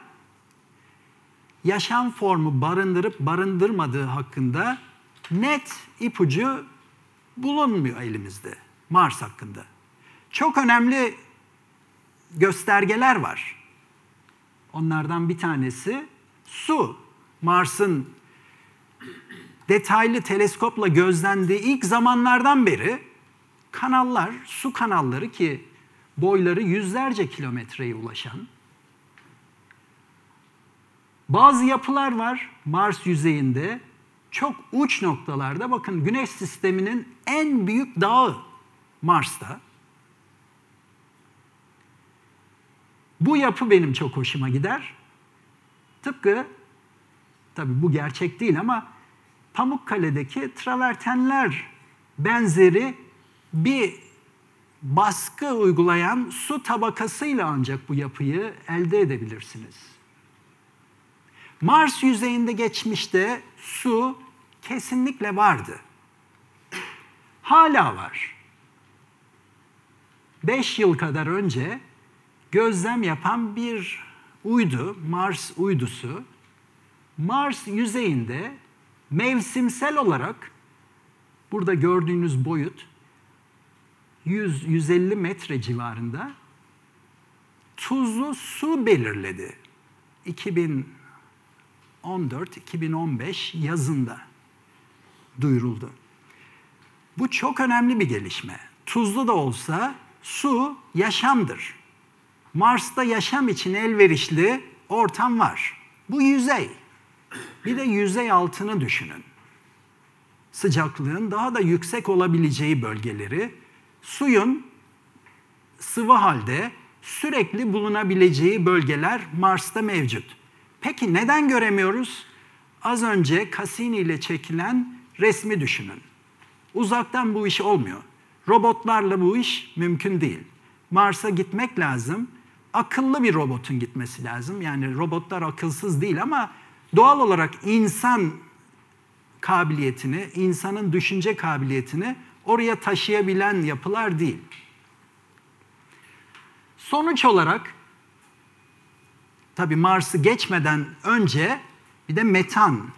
yaşam formu barındırıp barındırmadığı hakkında net ipucu bulunmuyor elimizde. Mars hakkında. Çok önemli göstergeler var. Onlardan bir tanesi su. Mars'ın detaylı teleskopla gözlendiği ilk zamanlardan beri kanallar, su kanalları ki boyları yüzlerce kilometreye ulaşan bazı yapılar var Mars yüzeyinde. Çok uç noktalarda bakın Güneş sisteminin en büyük dağı Mars'ta. Bu yapı benim çok hoşuma gider. Tıpkı tabi bu gerçek değil ama Pamukkale'deki travertenler benzeri bir baskı uygulayan su tabakasıyla ancak bu yapıyı elde edebilirsiniz. Mars yüzeyinde geçmişte su kesinlikle vardı. Hala var. 5 yıl kadar önce gözlem yapan bir uydu, Mars uydusu, Mars yüzeyinde mevsimsel olarak burada gördüğünüz boyut 100-150 metre civarında tuzlu su belirledi. 2014-2015 yazında duyuruldu. Bu çok önemli bir gelişme. Tuzlu da olsa su yaşamdır. Mars'ta yaşam için elverişli ortam var. Bu yüzey. Bir de yüzey altını düşünün. Sıcaklığın daha da yüksek olabileceği bölgeleri, suyun sıvı halde sürekli bulunabileceği bölgeler Mars'ta mevcut. Peki neden göremiyoruz? Az önce Cassini ile çekilen resmi düşünün. Uzaktan bu iş olmuyor. Robotlarla bu iş mümkün değil. Mars'a gitmek lazım. Akıllı bir robotun gitmesi lazım. Yani robotlar akılsız değil ama doğal olarak insan kabiliyetini, insanın düşünce kabiliyetini oraya taşıyabilen yapılar değil. Sonuç olarak tabi Mars'ı geçmeden önce bir de metan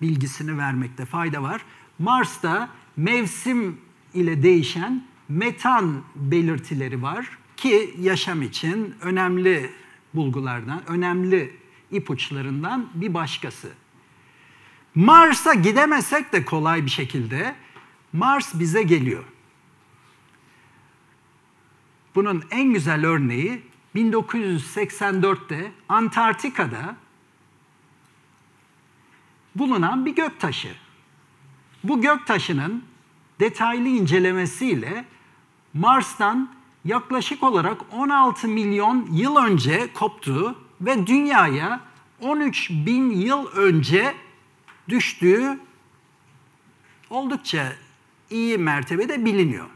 bilgisini vermekte fayda var. Mars'ta mevsim ile değişen metan belirtileri var ki yaşam için önemli bulgulardan, önemli ipuçlarından bir başkası. Mars'a gidemesek de kolay bir şekilde Mars bize geliyor. Bunun en güzel örneği 1984'te Antarktika'da bulunan bir göktaşı. Bu göktaşının detaylı incelemesiyle Mars'tan yaklaşık olarak 16 milyon yıl önce koptuğu ve dünyaya 13 bin yıl önce düştüğü oldukça iyi mertebede biliniyor.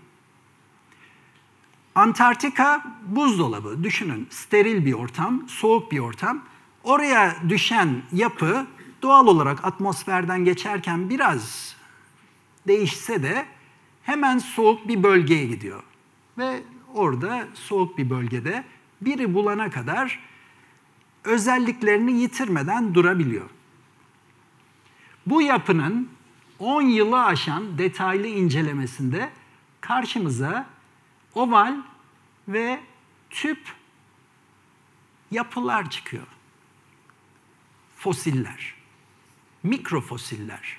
Antarktika buzdolabı. Düşünün steril bir ortam, soğuk bir ortam. Oraya düşen yapı doğal olarak atmosferden geçerken biraz değişse de hemen soğuk bir bölgeye gidiyor. Ve orada soğuk bir bölgede biri bulana kadar özelliklerini yitirmeden durabiliyor. Bu yapının 10 yılı aşan detaylı incelemesinde karşımıza oval ve tüp yapılar çıkıyor. Fosiller, mikrofosiller.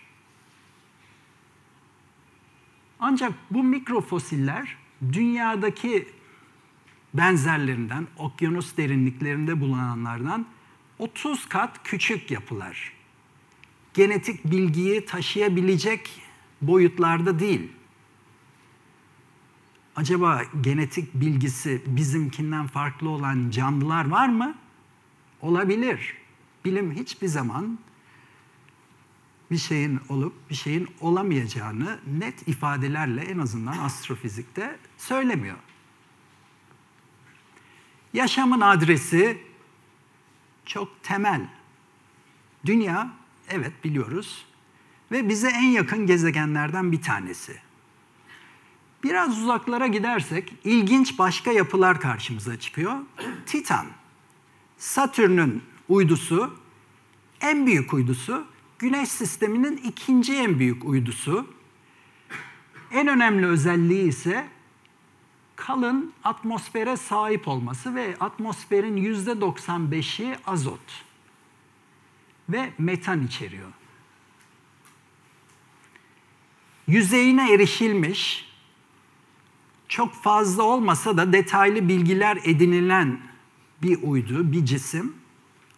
Ancak bu mikrofosiller dünyadaki benzerlerinden, okyanus derinliklerinde bulunanlardan 30 kat küçük yapılar. Genetik bilgiyi taşıyabilecek boyutlarda değil. Acaba genetik bilgisi bizimkinden farklı olan canlılar var mı? Olabilir. Bilim hiçbir zaman bir şeyin olup bir şeyin olamayacağını net ifadelerle en azından astrofizikte söylemiyor. Yaşamın adresi çok temel. Dünya, evet biliyoruz ve bize en yakın gezegenlerden bir tanesi. Biraz uzaklara gidersek ilginç başka yapılar karşımıza çıkıyor. Titan, Satürn'ün uydusu, en büyük uydusu Güneş sisteminin ikinci en büyük uydusu. En önemli özelliği ise kalın atmosfere sahip olması ve atmosferin %95'i azot ve metan içeriyor. Yüzeyine erişilmiş, çok fazla olmasa da detaylı bilgiler edinilen bir uydu, bir cisim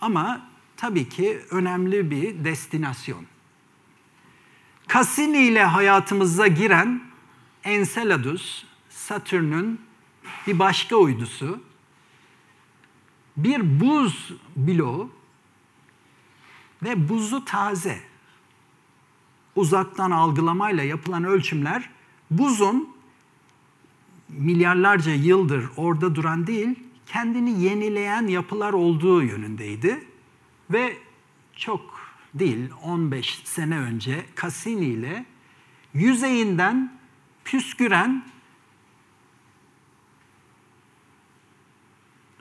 ama tabii ki önemli bir destinasyon. Cassini ile hayatımıza giren Enceladus, Satürn'ün bir başka uydusu, bir buz bloğu ve buzu taze. Uzaktan algılamayla yapılan ölçümler buzun milyarlarca yıldır orada duran değil, kendini yenileyen yapılar olduğu yönündeydi. Ve çok değil 15 sene önce Cassini ile yüzeyinden püsküren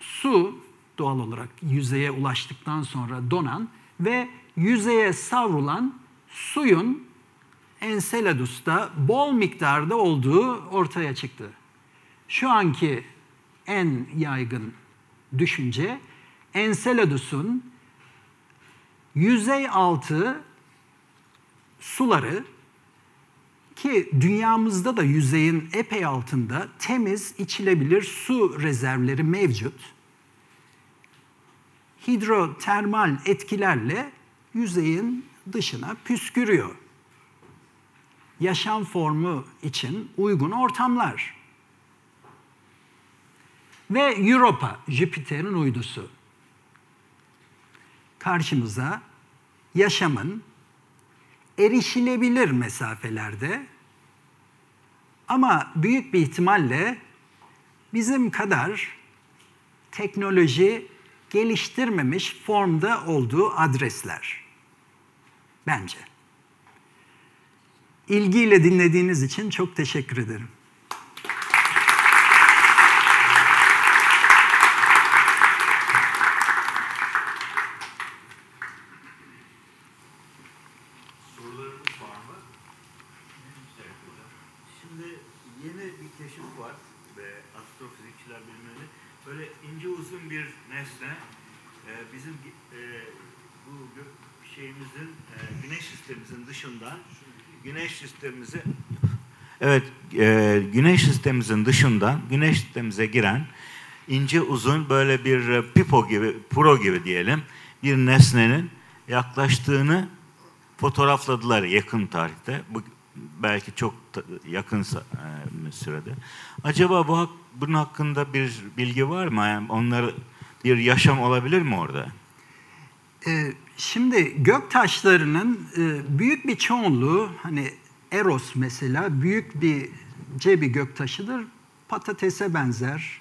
su doğal olarak yüzeye ulaştıktan sonra donan ve yüzeye savrulan suyun Enceladus'ta bol miktarda olduğu ortaya çıktı. Şu anki en yaygın düşünce Enceladus'un yüzey altı suları ki dünyamızda da yüzeyin epey altında temiz içilebilir su rezervleri mevcut. Hidrotermal etkilerle yüzeyin dışına püskürüyor. Yaşam formu için uygun ortamlar. Ve Europa, Jüpiter'in uydusu. Karşımıza yaşamın erişilebilir mesafelerde ama büyük bir ihtimalle bizim kadar teknoloji geliştirmemiş formda olduğu adresler. Bence. İlgiyle dinlediğiniz için çok teşekkür ederim. Sorularınız var mı? Evet hocam. Şimdi yeni bir keşif var ve astrofizikçiler bilmeli. Böyle ince uzun bir nesne e, bizim e, bu gö- şeyimizin e, güneş sistemimizin dışında güneş sistemimizi Evet, e, güneş sistemimizin dışında güneş sistemimize giren ince uzun böyle bir e, pipo gibi, pro gibi diyelim bir nesnenin yaklaştığını fotoğrafladılar yakın tarihte. Bu belki çok yakın e, sürede. Acaba bu bunun hakkında bir bilgi var mı? Yani onları bir yaşam olabilir mi orada? Ee, şimdi gök taşlarının e, büyük bir çoğunluğu hani Eros mesela büyük bir C bir gök taşıdır. Patatese benzer.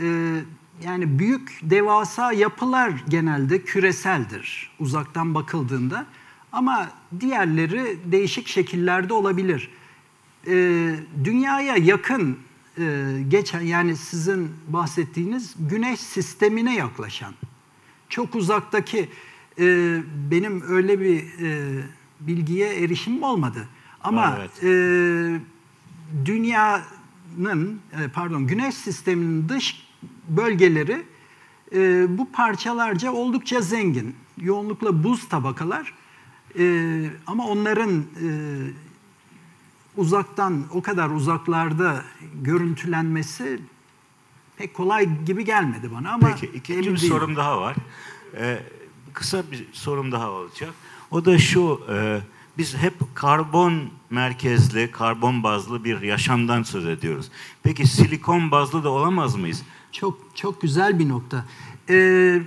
Ee, yani büyük devasa yapılar genelde küreseldir uzaktan bakıldığında. Ama diğerleri değişik şekillerde olabilir. Ee, dünyaya yakın e, geçen yani sizin bahsettiğiniz güneş sistemine yaklaşan çok uzaktaki e, benim öyle bir e, bilgiye erişimim olmadı. Ama evet. e, dünyanın e, pardon güneş sisteminin dış bölgeleri e, bu parçalarca oldukça zengin. Yoğunlukla buz tabakalar e, ama onların e, uzaktan o kadar uzaklarda görüntülenmesi pek kolay gibi gelmedi bana ama Peki ikinci bir değilim. sorum daha var. Ee, kısa bir sorum daha olacak. O da şu, e, biz hep karbon merkezli, karbon bazlı bir yaşamdan söz ediyoruz. Peki silikon bazlı da olamaz mıyız? Çok çok güzel bir nokta. Ee,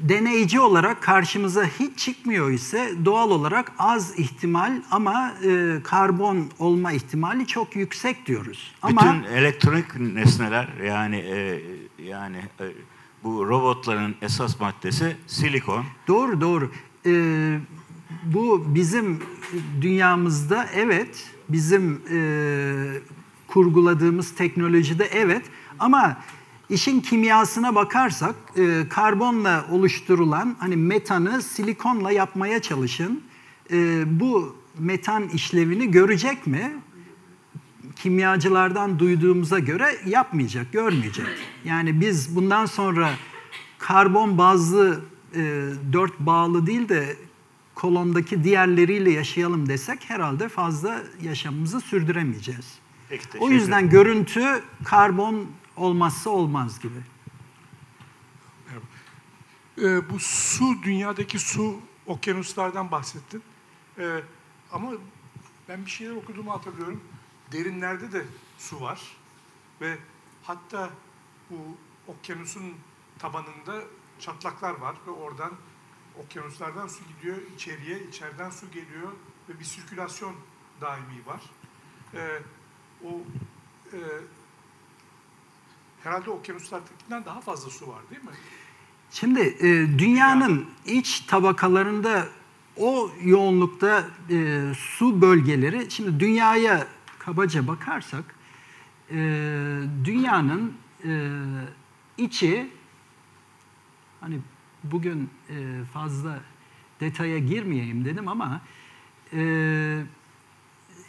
deneyici olarak karşımıza hiç çıkmıyor ise doğal olarak az ihtimal ama e, karbon olma ihtimali çok yüksek diyoruz. Ama Bütün elektronik nesneler yani e, yani e, bu robotların esas maddesi silikon. Doğru doğru. Ee, bu bizim dünyamızda evet, bizim e, kurguladığımız teknolojide evet ama işin kimyasına bakarsak e, karbonla oluşturulan hani metanı silikonla yapmaya çalışın. E, bu metan işlevini görecek mi? Kimyacılardan duyduğumuza göre yapmayacak, görmeyecek. Yani biz bundan sonra karbon bazlı e, dört bağlı değil de kolondaki diğerleriyle yaşayalım desek herhalde fazla yaşamımızı sürdüremeyeceğiz. Peki, O yüzden görüntü karbon olmazsa olmaz gibi. Ee, bu su, dünyadaki su, okyanuslardan bahsettin. Ee, ama ben bir şeyler okuduğumu hatırlıyorum. Derinlerde de su var. Ve hatta bu okyanusun tabanında çatlaklar var ve oradan okyanuslardan su gidiyor içeriye, içeriden su geliyor ve bir sirkülasyon daimi var. Ee, o e, herhalde okyanuslardakinden daha fazla su var değil mi? Şimdi e, dünyanın iç tabakalarında o yoğunlukta e, su bölgeleri, şimdi dünyaya kabaca bakarsak, e, dünyanın e, içi, hani bugün e, fazla detaya girmeyeyim dedim ama e,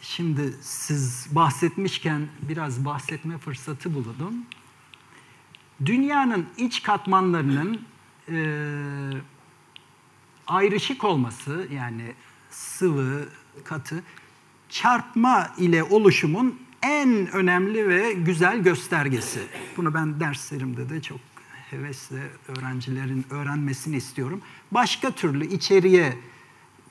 şimdi siz bahsetmişken biraz bahsetme fırsatı buldum. Dünyanın iç katmanlarının e, ayrışık olması yani sıvı, katı çarpma ile oluşumun en önemli ve güzel göstergesi. Bunu ben derslerimde de çok hevesle öğrencilerin öğrenmesini istiyorum. Başka türlü içeriye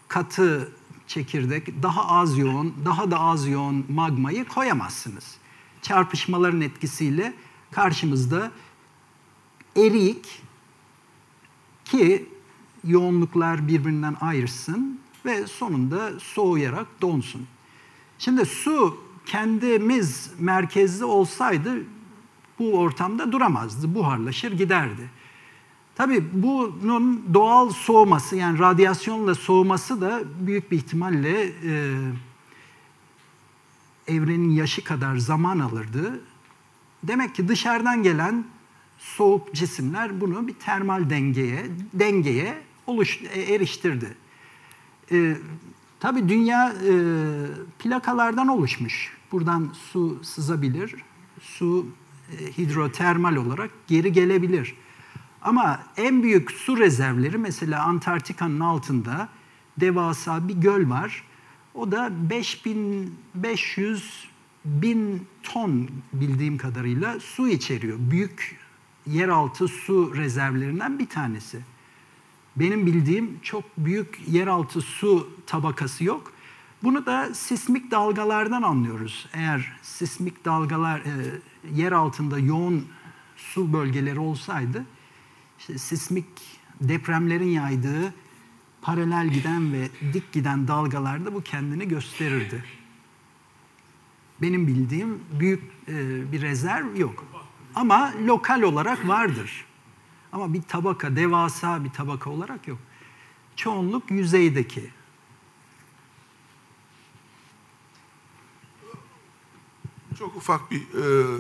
katı çekirdek, daha az yoğun, daha da az yoğun magmayı koyamazsınız. Çarpışmaların etkisiyle karşımızda eriyik ki yoğunluklar birbirinden ayrışsın ve sonunda soğuyarak donsun. Şimdi su kendimiz merkezli olsaydı bu ortamda duramazdı, buharlaşır giderdi. Tabii bunun doğal soğuması yani radyasyonla soğuması da büyük bir ihtimalle e, evrenin yaşı kadar zaman alırdı. Demek ki dışarıdan gelen soğuk cisimler bunu bir termal dengeye dengeye oluş, e, eriştirdi. E, tabii dünya e, plakalardan oluşmuş. Buradan su sızabilir, su e, hidrotermal olarak geri gelebilir. Ama en büyük su rezervleri mesela Antarktika'nın altında devasa bir göl var. O da 5500 bin ton bildiğim kadarıyla su içeriyor. Büyük yeraltı su rezervlerinden bir tanesi. Benim bildiğim çok büyük yeraltı su tabakası yok. Bunu da sismik dalgalardan anlıyoruz. Eğer sismik dalgalar e, yer altında yoğun su bölgeleri olsaydı, işte sismik depremlerin yaydığı paralel giden ve dik giden dalgalarda bu kendini gösterirdi. Benim bildiğim büyük e, bir rezerv yok. Ama lokal olarak vardır. Ama bir tabaka, devasa bir tabaka olarak yok. Çoğunluk yüzeydeki. Çok ufak bir e,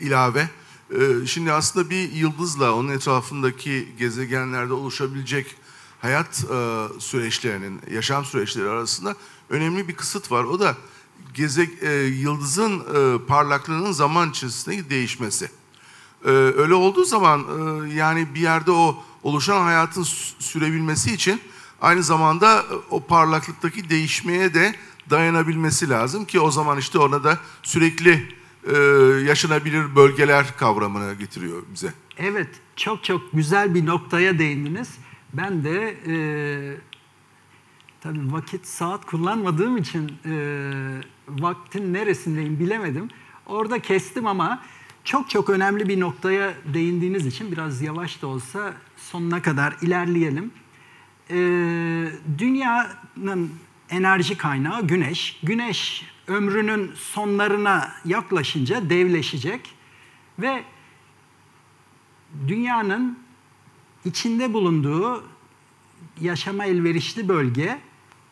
ilave. E, şimdi aslında bir yıldızla onun etrafındaki gezegenlerde oluşabilecek hayat e, süreçlerinin, yaşam süreçleri arasında önemli bir kısıt var. O da geze, e, yıldızın e, parlaklığının zaman içerisinde değişmesi. E, öyle olduğu zaman e, yani bir yerde o oluşan hayatın sürebilmesi için aynı zamanda e, o parlaklıktaki değişmeye de dayanabilmesi lazım ki o zaman işte ona da sürekli e, yaşanabilir bölgeler kavramını getiriyor bize. Evet, çok çok güzel bir noktaya değindiniz. Ben de e, tabii vakit saat kullanmadığım için e, vaktin neresindeyim bilemedim. Orada kestim ama çok çok önemli bir noktaya değindiğiniz için biraz yavaş da olsa sonuna kadar ilerleyelim. E, dünyanın enerji kaynağı güneş. Güneş ömrünün sonlarına yaklaşınca devleşecek ve dünyanın içinde bulunduğu yaşama elverişli bölge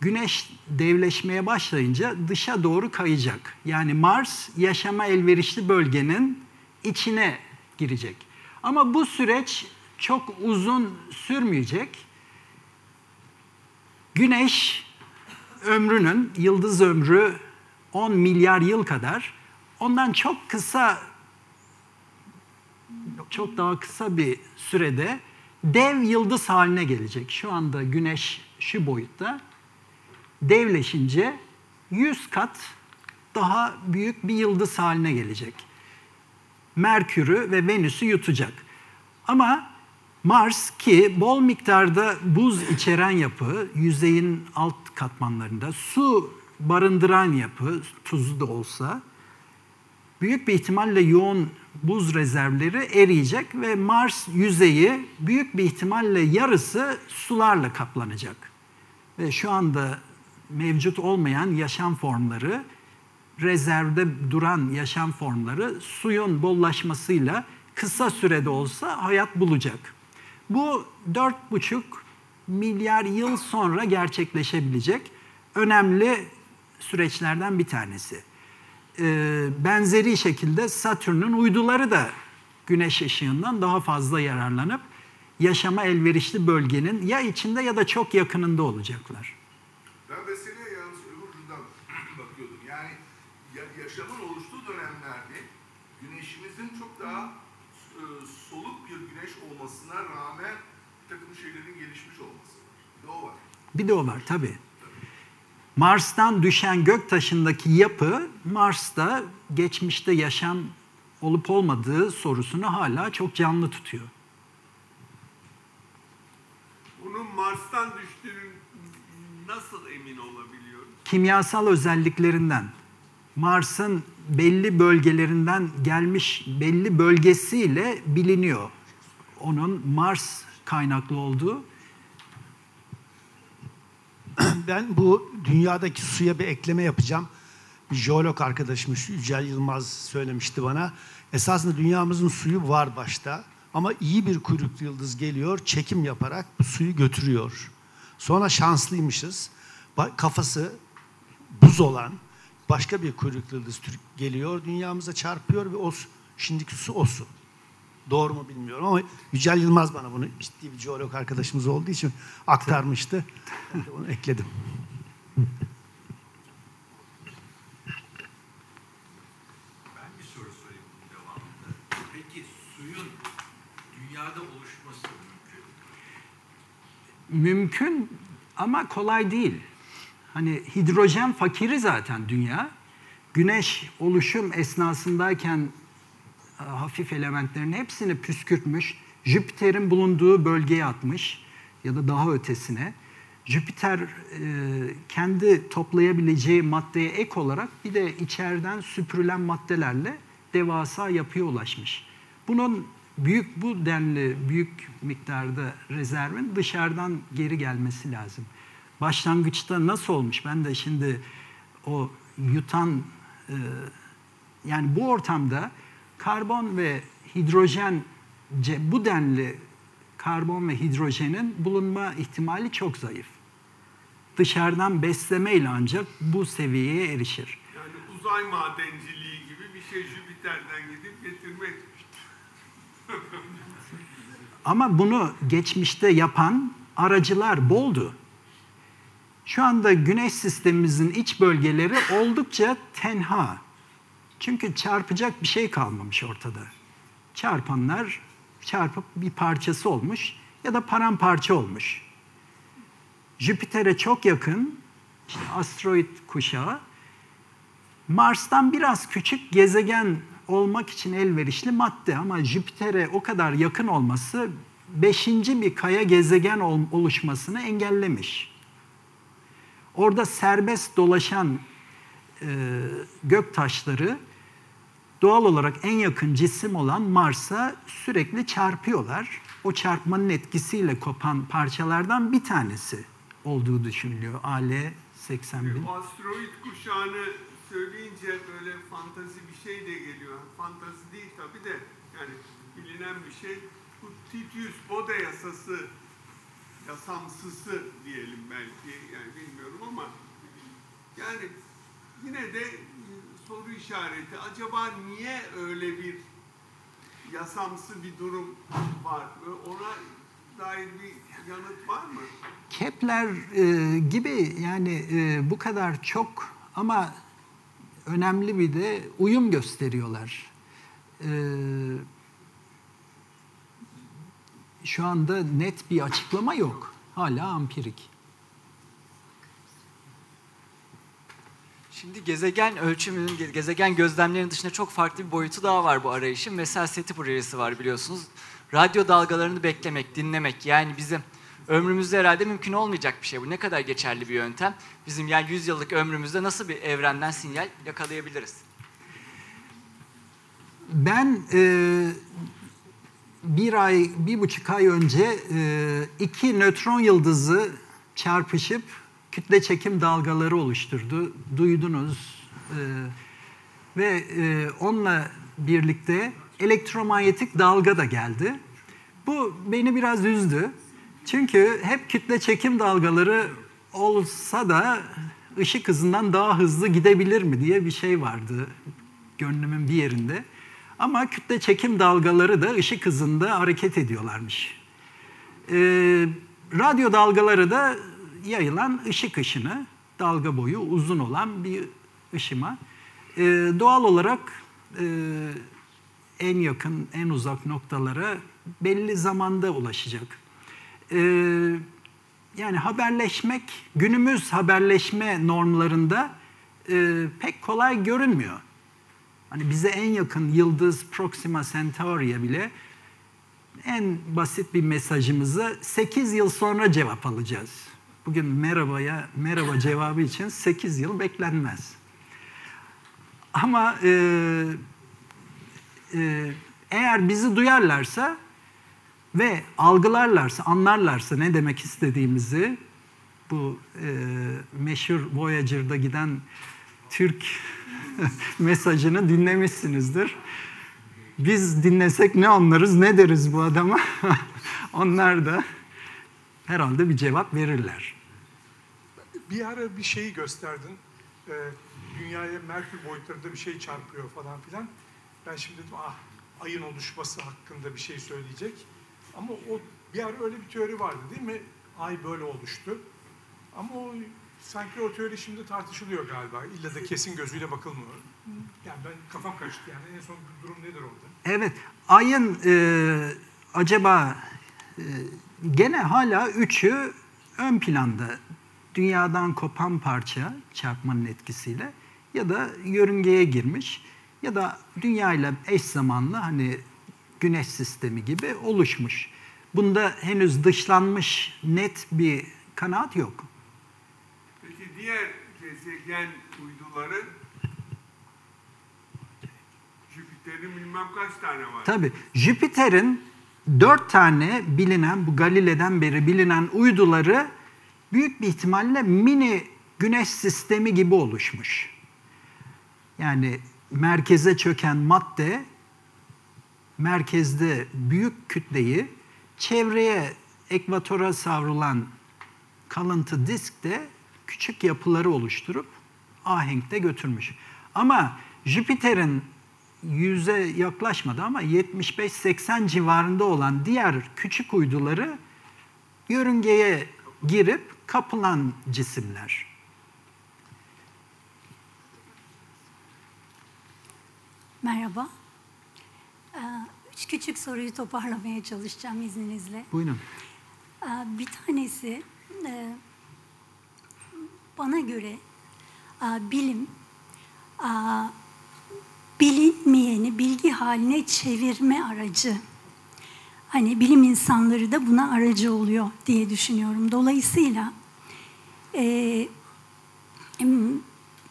güneş devleşmeye başlayınca dışa doğru kayacak. Yani Mars yaşama elverişli bölgenin içine girecek. Ama bu süreç çok uzun sürmeyecek. Güneş ömrünün, yıldız ömrü 10 milyar yıl kadar ondan çok kısa çok daha kısa bir sürede dev yıldız haline gelecek. Şu anda Güneş şu boyutta. Devleşince 100 kat daha büyük bir yıldız haline gelecek. Merkür'ü ve Venüs'ü yutacak. Ama Mars ki bol miktarda buz içeren yapı, yüzeyin alt katmanlarında su barındıran yapı, tuzlu da olsa büyük bir ihtimalle yoğun buz rezervleri eriyecek ve Mars yüzeyi büyük bir ihtimalle yarısı sularla kaplanacak. Ve şu anda mevcut olmayan yaşam formları, rezervde duran yaşam formları suyun bollaşmasıyla kısa sürede olsa hayat bulacak. Bu 4,5 milyar yıl sonra gerçekleşebilecek önemli süreçlerden bir tanesi. Ee, benzeri şekilde Satürn'ün uyduları da güneş ışığından daha fazla yararlanıp yaşama elverişli bölgenin ya içinde ya da çok yakınında olacaklar. Ben meseleye yalnız öbür ucundan bakıyordum. Yani ya- yaşamın oluştuğu dönemlerde güneşimizin çok daha e, soluk bir güneş olmasına rağmen bir takım şeylerin gelişmiş olması var. Bir de o var. Bir de o var tabii. Mars'tan düşen gök taşındaki yapı Mars'ta geçmişte yaşam olup olmadığı sorusunu hala çok canlı tutuyor. Bunun Mars'tan düştüğünün nasıl emin olabiliyoruz? Kimyasal özelliklerinden Mars'ın belli bölgelerinden gelmiş belli bölgesiyle biliniyor. Onun Mars kaynaklı olduğu Ben bu dünyadaki suya bir ekleme yapacağım. Bir jeolog arkadaşımız Yücel Yılmaz söylemişti bana. Esasında dünyamızın suyu var başta. Ama iyi bir kuyruklu yıldız geliyor, çekim yaparak bu suyu götürüyor. Sonra şanslıymışız. Kafası buz olan başka bir kuyruklu yıldız geliyor, dünyamıza çarpıyor ve o şimdiki su o su. Doğru mu bilmiyorum ama Yücel Yılmaz bana bunu ciddi bir jeolog arkadaşımız olduğu için aktarmıştı. Ben de onu ekledim. Ben bir soru sorayım bunun devamında. Peki suyun dünyada oluşması mümkün mü? mümkün ama kolay değil. Hani hidrojen fakiri zaten dünya. Güneş oluşum esnasındayken hafif elementlerin hepsini püskürtmüş. Jüpiter'in bulunduğu bölgeye atmış ya da daha ötesine. Jüpiter e, kendi toplayabileceği maddeye ek olarak bir de içeriden süpürülen maddelerle devasa yapıya ulaşmış. Bunun büyük bu denli büyük miktarda rezervin dışarıdan geri gelmesi lazım. Başlangıçta nasıl olmuş? Ben de şimdi o yutan e, yani bu ortamda karbon ve hidrojen bu denli karbon ve hidrojenin bulunma ihtimali çok zayıf. Dışarıdan beslemeyle ancak bu seviyeye erişir. Yani uzay madenciliği gibi bir şey Jüpiter'den gidip getirmek. Ama bunu geçmişte yapan aracılar boldu. Şu anda güneş sistemimizin iç bölgeleri oldukça tenha. Çünkü çarpacak bir şey kalmamış ortada. Çarpanlar çarpıp bir parçası olmuş ya da paramparça olmuş. Jüpiter'e çok yakın işte asteroid kuşağı Mars'tan biraz küçük gezegen olmak için elverişli madde ama Jüpiter'e o kadar yakın olması beşinci bir kaya gezegen ol- oluşmasını engellemiş. Orada serbest dolaşan e, gök taşları doğal olarak en yakın cisim olan Mars'a sürekli çarpıyorlar. O çarpmanın etkisiyle kopan parçalardan bir tanesi olduğu düşünülüyor. AL 81. O asteroid kuşağını söyleyince böyle fantazi bir şey de geliyor. Fantazi değil tabii de yani bilinen bir şey. Bu Titius Bode yasası yasamsısı diyelim belki yani bilmiyorum ama yani yine de soru işareti acaba niye öyle bir yasamsı bir durum var ona dair bir yanıt var mı? Kepler e, gibi yani e, bu kadar çok ama önemli bir de uyum gösteriyorlar. Ee, şu anda net bir açıklama yok. Hala ampirik. Şimdi gezegen ölçümünün, ge- gezegen gözlemlerinin dışında çok farklı bir boyutu daha var bu arayışın. Mesela SETI projesi var biliyorsunuz. Radyo dalgalarını beklemek, dinlemek yani bizim ömrümüzde herhalde mümkün olmayacak bir şey bu. Ne kadar geçerli bir yöntem. Bizim yani 100 yıllık ömrümüzde nasıl bir evrenden sinyal yakalayabiliriz? Ben e, bir ay, bir buçuk ay önce e, iki nötron yıldızı çarpışıp kütle çekim dalgaları oluşturdu. Duydunuz. E, ve e, onunla birlikte elektromanyetik dalga da geldi. Bu beni biraz üzdü. Çünkü hep kütle çekim dalgaları olsa da ışık hızından daha hızlı gidebilir mi diye bir şey vardı gönlümün bir yerinde. Ama kütle çekim dalgaları da ışık hızında hareket ediyorlarmış. Ee, radyo dalgaları da yayılan ışık ışını, dalga boyu uzun olan bir ışıma. Ee, doğal olarak e, en yakın, en uzak noktalara belli zamanda ulaşacak. Ee, yani haberleşmek, günümüz haberleşme normlarında e, pek kolay görünmüyor. Hani bize en yakın yıldız Proxima Centauri'ye bile en basit bir mesajımızı 8 yıl sonra cevap alacağız. Bugün merhabaya merhaba cevabı için 8 yıl beklenmez. Ama e, e, eğer bizi duyarlarsa ve algılarlarsa, anlarlarsa ne demek istediğimizi bu e, meşhur Voyager'da giden Türk mesajını dinlemişsinizdir. Biz dinlesek ne anlarız, ne deriz bu adama? Onlar da herhalde bir cevap verirler. Bir ara bir şeyi gösterdin. Ee, dünyaya Merkür boyutlarında bir şey çarpıyor falan filan. Ben şimdi dedim ah ayın oluşması hakkında bir şey söyleyecek. Ama o bir ara öyle bir teori vardı değil mi? Ay böyle oluştu. Ama o sanki o teori şimdi tartışılıyor galiba. İlla da kesin gözüyle bakılmıyor. Yani ben kafam karıştı yani. En son durum nedir orada? Evet, ayın e, acaba e, gene hala üçü ön planda. Dünyadan kopan parça çarpmanın etkisiyle ya da yörüngeye girmiş ya da dünya ile eş zamanlı hani güneş sistemi gibi oluşmuş. Bunda henüz dışlanmış net bir kanaat yok. Peki diğer gezegen uyduları Jüpiter'in bilmem kaç tane var. Tabii Jüpiter'in dört tane bilinen, bu Galile'den beri bilinen uyduları büyük bir ihtimalle mini güneş sistemi gibi oluşmuş. Yani merkeze çöken madde, merkezde büyük kütleyi, çevreye, ekvatora savrulan kalıntı disk de küçük yapıları oluşturup ahenkte götürmüş. Ama Jüpiter'in yüze yaklaşmadı ama 75-80 civarında olan diğer küçük uyduları yörüngeye girip kapılan cisimler. Merhaba. Ee, Üç küçük soruyu toparlamaya çalışacağım izninizle. Buyurun. Ee, Bir tanesi e, bana göre e, bilim e, bilinmeyeni bilgi haline çevirme aracı. Hani bilim insanları da buna aracı oluyor diye düşünüyorum. Dolayısıyla e,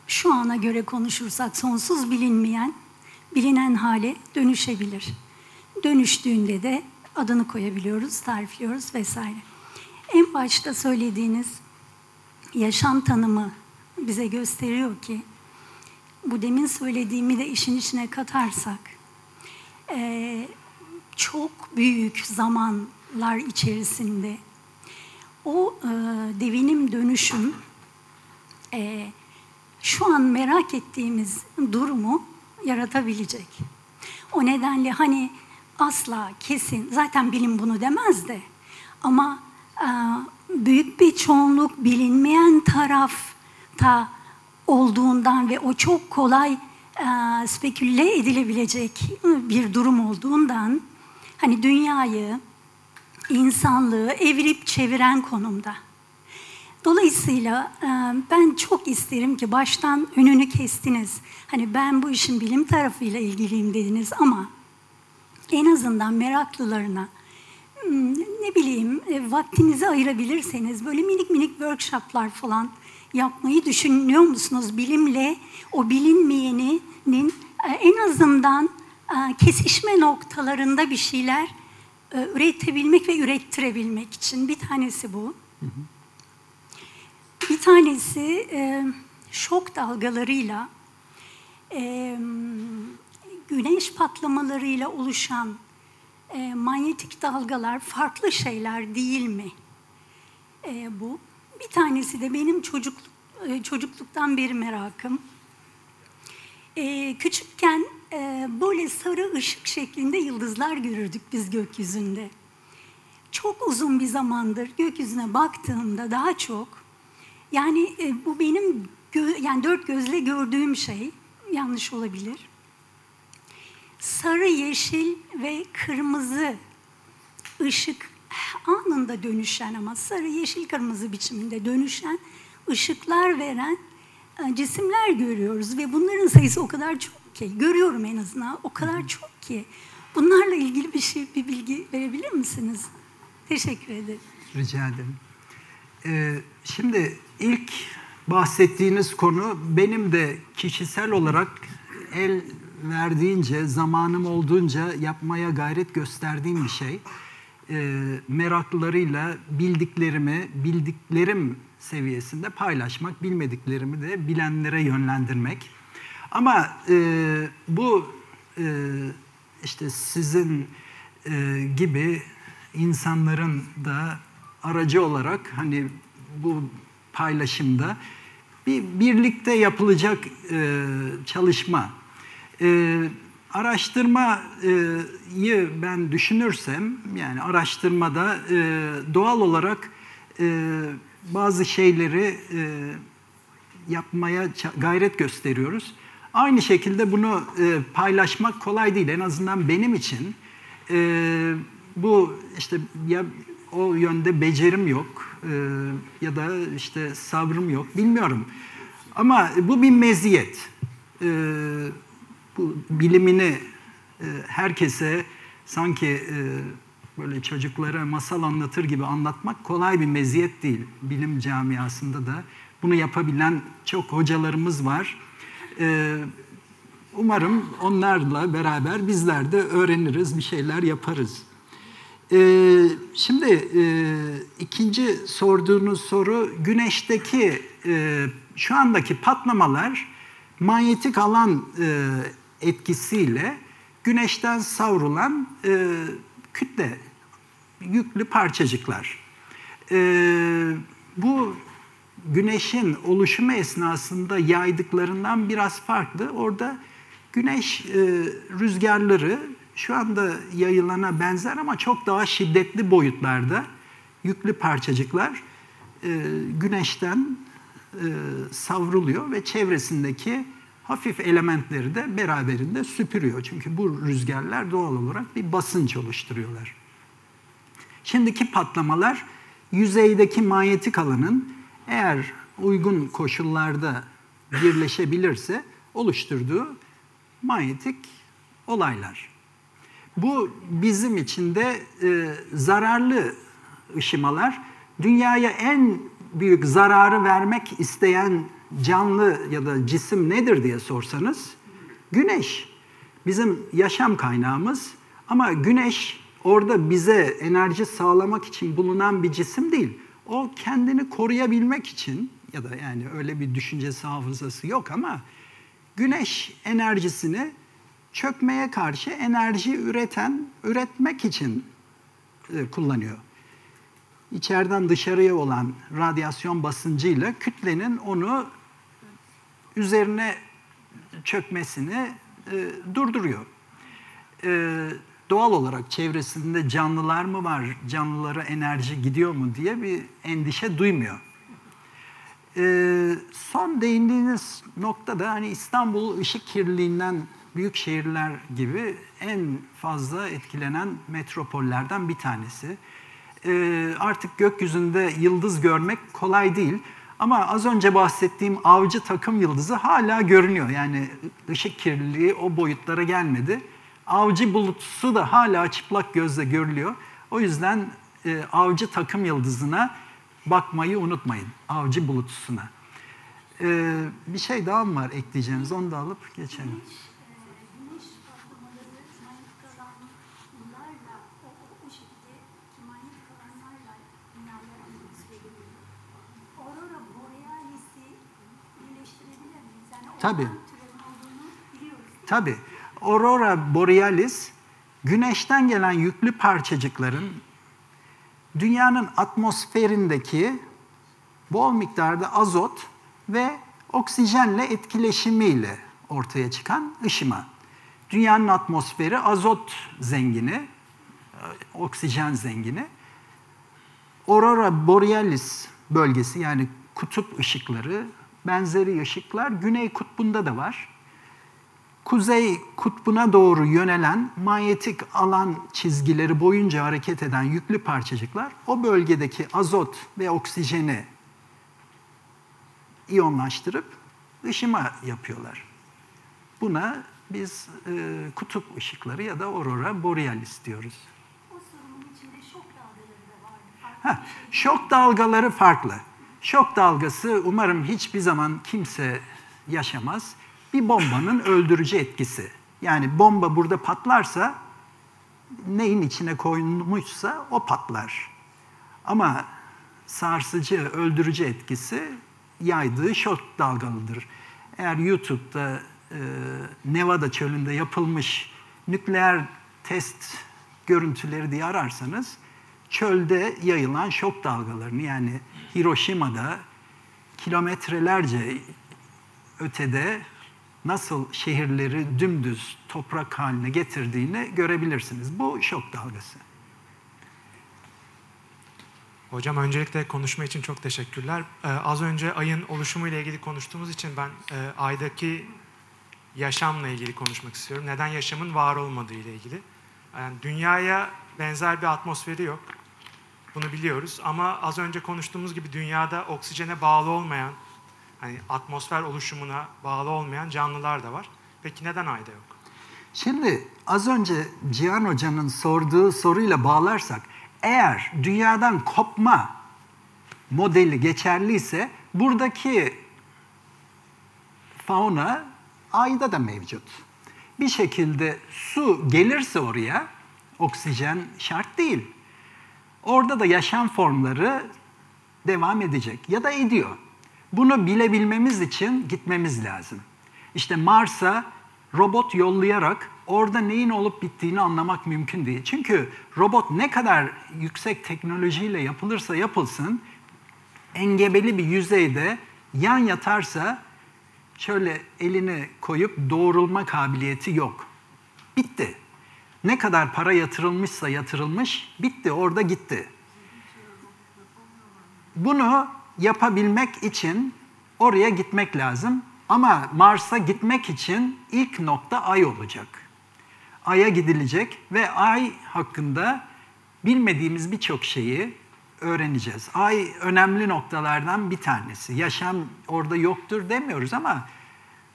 şu ana göre konuşursak sonsuz bilinmeyen bilinen hale dönüşebilir. Dönüştüğünde de adını koyabiliyoruz, tarifliyoruz vesaire. En başta söylediğiniz yaşam tanımı bize gösteriyor ki bu demin söylediğimi de işin içine katarsak eee, çok büyük zamanlar içerisinde o eee, devinim dönüşüm eee, şu an merak ettiğimiz durumu yaratabilecek. O nedenle hani asla kesin zaten bilim bunu demez de ama e, büyük bir çoğunluk bilinmeyen tarafta olduğundan ve o çok kolay e, speküle edilebilecek bir durum olduğundan hani dünyayı, insanlığı evirip çeviren konumda. Dolayısıyla e, ben çok isterim ki baştan önünü kestiniz. Hani ben bu işin bilim tarafıyla ilgiliyim dediniz ama en azından meraklılarına hmm, ne bileyim e, vaktinizi ayırabilirseniz böyle minik minik workshoplar falan yapmayı düşünüyor musunuz? Bilimle o bilinmeyeninin e, en azından kesişme noktalarında bir şeyler e, üretebilmek ve ürettirebilmek için. Bir tanesi bu. Bir tanesi e, şok dalgalarıyla e, güneş patlamalarıyla oluşan manyetik dalgalar farklı şeyler değil mi? Bu. Bir tanesi de benim çocuk e, çocukluktan beri merakım. E, küçükken e, böyle sarı ışık şeklinde yıldızlar görürdük biz gökyüzünde. Çok uzun bir zamandır gökyüzüne baktığımda daha çok yani e, bu benim gö- yani dört gözle gördüğüm şey yanlış olabilir. Sarı, yeşil ve kırmızı ışık anında dönüşen ama sarı, yeşil, kırmızı biçiminde dönüşen ışıklar veren e, cisimler görüyoruz ve bunların sayısı o kadar çok ki görüyorum en azından o kadar çok ki bunlarla ilgili bir şey bir bilgi verebilir misiniz? Teşekkür ederim. Rica ederim. Ee, şimdi ilk bahsettiğiniz konu benim de kişisel olarak el verdiğince, zamanım olduğunca yapmaya gayret gösterdiğim bir şey. Ee, meraklılarıyla bildiklerimi, bildiklerim seviyesinde paylaşmak, bilmediklerimi de bilenlere yönlendirmek. Ama e, bu e, işte sizin e, gibi insanların da aracı olarak hani bu paylaşımda bir birlikte yapılacak e, çalışma. E, araştırmayı ben düşünürsem yani araştırmada e, doğal olarak e, bazı şeyleri e, yapmaya gayret gösteriyoruz. Aynı şekilde bunu e, paylaşmak kolay değil. En azından benim için e, bu işte ya o yönde becerim yok e, ya da işte sabrım yok bilmiyorum. Ama bu bir meziyet. E, bu bilimini e, herkese sanki e, böyle çocuklara masal anlatır gibi anlatmak kolay bir meziyet değil. Bilim camiasında da bunu yapabilen çok hocalarımız var. E, umarım onlarla beraber bizler de öğreniriz, bir şeyler yaparız. E, şimdi e, ikinci sorduğunuz soru güneşteki e, şu andaki patlamalar manyetik alan e, etkisiyle güneşten savrulan kütle yüklü parçacıklar. E, bu güneşin oluşumu esnasında yaydıklarından biraz farklı. Orada güneş e, rüzgarları şu anda yayılana benzer ama çok daha şiddetli boyutlarda yüklü parçacıklar e, güneşten e, savruluyor ve çevresindeki hafif elementleri de beraberinde süpürüyor. Çünkü bu rüzgarlar doğal olarak bir basınç oluşturuyorlar. Şimdiki patlamalar yüzeydeki manyetik alanın eğer uygun koşullarda birleşebilirse oluşturduğu manyetik olaylar. Bu bizim için de e, zararlı ışımalar. Dünyaya en büyük zararı vermek isteyen canlı ya da cisim nedir diye sorsanız güneş. Bizim yaşam kaynağımız ama güneş orada bize enerji sağlamak için bulunan bir cisim değil. O kendini koruyabilmek için ya da yani öyle bir düşüncesi hafızası yok ama güneş enerjisini çökmeye karşı enerji üreten, üretmek için e, kullanıyor. İçeriden dışarıya olan radyasyon basıncıyla kütlenin onu üzerine çökmesini e, durduruyor. E, doğal olarak çevresinde canlılar mı var, canlılara enerji gidiyor mu diye bir endişe duymuyor. Ee, son değindiğiniz noktada hani İstanbul ışık kirliliğinden büyük şehirler gibi en fazla etkilenen metropollerden bir tanesi. Ee, artık gökyüzünde yıldız görmek kolay değil. Ama az önce bahsettiğim avcı takım yıldızı hala görünüyor. Yani ışık kirliliği o boyutlara gelmedi. Avcı bulutusu da hala çıplak gözle görülüyor. O yüzden e, avcı takım yıldızına bakmayı unutmayın. Avcı bulutusuna. Ee, bir şey daha mı var ekleyeceğiniz? Onu da alıp geçelim. Yani Tabii. Tabii. Aurora Borealis, güneşten gelen yüklü parçacıkların dünyanın atmosferindeki bol miktarda azot ve oksijenle etkileşimiyle ortaya çıkan ışıma. Dünyanın atmosferi azot zengini, e, oksijen zengini. Aurora Borealis bölgesi yani kutup ışıkları, benzeri ışıklar Güney Kutbu'nda da var. Kuzey kutbuna doğru yönelen manyetik alan çizgileri boyunca hareket eden yüklü parçacıklar o bölgedeki azot ve oksijeni iyonlaştırıp ışıma yapıyorlar. Buna biz e, kutup ışıkları ya da aurora borealis diyoruz. Şok dalgaları da Ha, şok dalgaları farklı. Şok dalgası umarım hiçbir zaman kimse yaşamaz. Bir bombanın öldürücü etkisi. Yani bomba burada patlarsa neyin içine koyulmuşsa o patlar. Ama sarsıcı, öldürücü etkisi yaydığı şok dalgalıdır. Eğer YouTube'da e, Nevada çölünde yapılmış nükleer test görüntüleri diye ararsanız çölde yayılan şok dalgalarını yani Hiroşima'da kilometrelerce ötede nasıl şehirleri dümdüz toprak haline getirdiğini görebilirsiniz. Bu şok dalgası. Hocam öncelikle konuşma için çok teşekkürler. Ee, az önce ayın oluşumu ile ilgili konuştuğumuz için ben e, aydaki yaşamla ilgili konuşmak istiyorum. Neden yaşamın var olmadığı ile ilgili. Yani dünyaya benzer bir atmosferi yok. Bunu biliyoruz ama az önce konuştuğumuz gibi dünyada oksijene bağlı olmayan, hani atmosfer oluşumuna bağlı olmayan canlılar da var. Peki neden ayda yok? Şimdi az önce Cihan Hoca'nın sorduğu soruyla bağlarsak eğer dünyadan kopma modeli geçerliyse buradaki fauna ayda da mevcut. Bir şekilde su gelirse oraya oksijen şart değil. Orada da yaşam formları devam edecek ya da ediyor. Bunu bilebilmemiz için gitmemiz lazım. İşte Mars'a robot yollayarak orada neyin olup bittiğini anlamak mümkün değil. Çünkü robot ne kadar yüksek teknolojiyle yapılırsa yapılsın, engebeli bir yüzeyde yan yatarsa şöyle elini koyup doğrulma kabiliyeti yok. Bitti. Ne kadar para yatırılmışsa yatırılmış, bitti, orada gitti. Bunu yapabilmek için oraya gitmek lazım. Ama Mars'a gitmek için ilk nokta Ay olacak. Ay'a gidilecek ve Ay hakkında bilmediğimiz birçok şeyi öğreneceğiz. Ay önemli noktalardan bir tanesi. Yaşam orada yoktur demiyoruz ama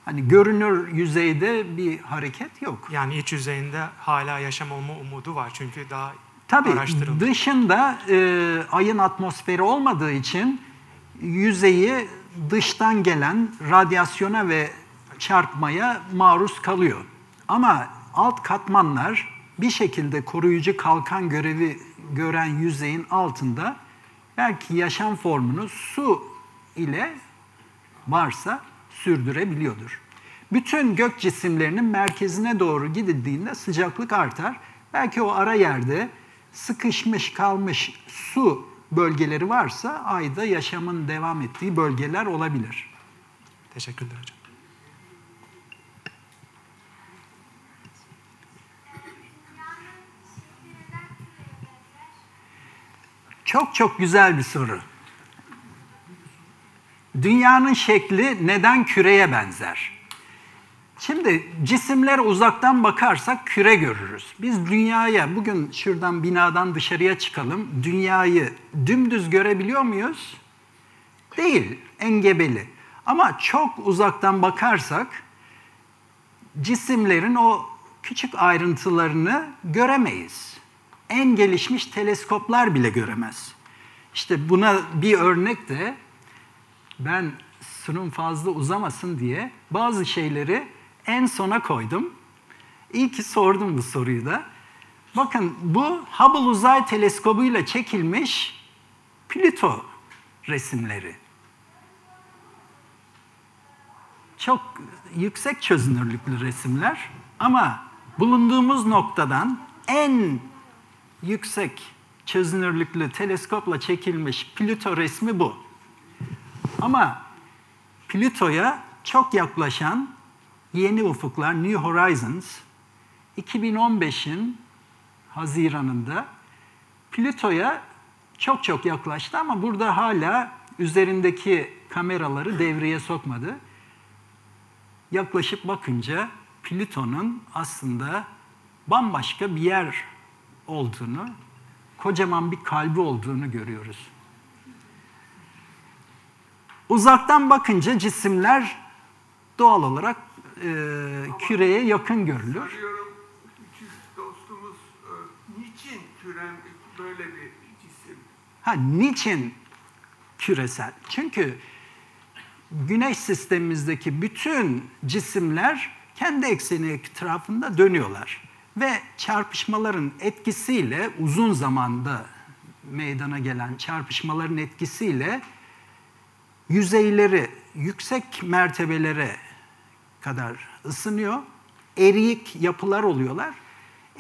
hani görünür yüzeyde bir hareket yok. Yani iç yüzeyinde hala yaşam olma umudu var çünkü daha Tabii araştırılmış. dışında e, ayın atmosferi olmadığı için yüzeyi dıştan gelen radyasyona ve çarpmaya maruz kalıyor. Ama alt katmanlar bir şekilde koruyucu kalkan görevi gören yüzeyin altında belki yaşam formunu su ile varsa sürdürebiliyordur. Bütün gök cisimlerinin merkezine doğru gidildiğinde sıcaklık artar. Belki o ara yerde sıkışmış kalmış su bölgeleri varsa ayda yaşamın devam ettiği bölgeler olabilir. Teşekkürler hocam. Çok çok güzel bir soru. Dünyanın şekli neden küreye benzer? Şimdi cisimlere uzaktan bakarsak küre görürüz. Biz dünyaya, bugün şuradan binadan dışarıya çıkalım, dünyayı dümdüz görebiliyor muyuz? Değil, engebeli. Ama çok uzaktan bakarsak cisimlerin o küçük ayrıntılarını göremeyiz. En gelişmiş teleskoplar bile göremez. İşte buna bir örnek de ben sunum fazla uzamasın diye bazı şeyleri en sona koydum. İyi ki sordum bu soruyu da. Bakın bu Hubble Uzay Teleskobu ile çekilmiş Plüto resimleri. Çok yüksek çözünürlüklü resimler ama bulunduğumuz noktadan en yüksek çözünürlüklü teleskopla çekilmiş Plüto resmi bu. Ama Plüto'ya çok yaklaşan yeni ufuklar New Horizons 2015'in Haziran'ında Plüto'ya çok çok yaklaştı ama burada hala üzerindeki kameraları devreye sokmadı. Yaklaşıp bakınca Plüton'un aslında bambaşka bir yer olduğunu, kocaman bir kalbi olduğunu görüyoruz. Uzaktan bakınca cisimler doğal olarak e, küreye yakın görülür. Dostumuz e, niçin türen böyle bir cisim? Ha niçin küresel? Çünkü Güneş sistemimizdeki bütün cisimler kendi ekseni etrafında dönüyorlar. Ve çarpışmaların etkisiyle uzun zamanda meydana gelen çarpışmaların etkisiyle yüzeyleri yüksek mertebelere kadar ısınıyor. Eriyik yapılar oluyorlar.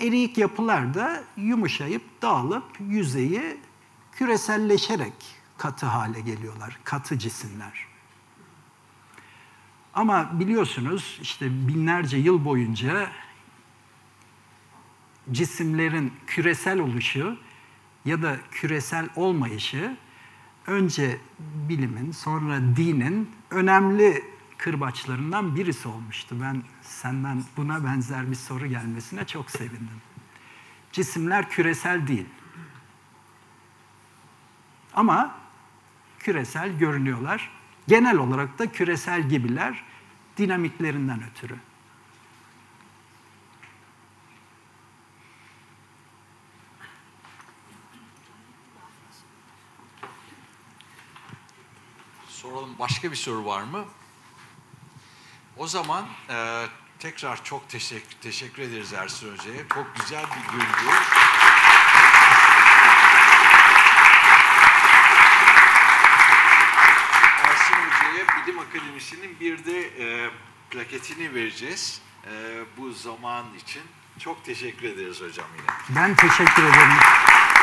Eriyik yapılar da yumuşayıp dağılıp yüzeyi küreselleşerek katı hale geliyorlar. Katı cisimler. Ama biliyorsunuz işte binlerce yıl boyunca cisimlerin küresel oluşu ya da küresel olmayışı önce bilimin sonra dinin önemli kırbaçlarından birisi olmuştu. Ben senden buna benzer bir soru gelmesine çok sevindim. Cisimler küresel değil. Ama küresel görünüyorlar. Genel olarak da küresel gibiler dinamiklerinden ötürü. Soralım başka bir soru var mı? O zaman e, tekrar çok teşekkür, teşekkür ederiz Ersin Hoca'ya. Çok güzel bir gündü. Ersin Hoca'ya Bilim Akademisi'nin bir de e, plaketini vereceğiz. E, bu zaman için çok teşekkür ederiz hocam yine. Ben teşekkür ederim.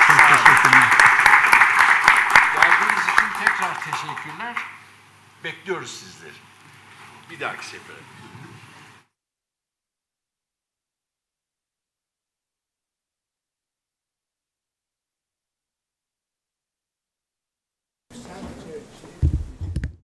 Çok teşekkürler. Geldiğiniz için tekrar teşekkürler. Bekliyoruz sizleri. Bir dahaki sefere.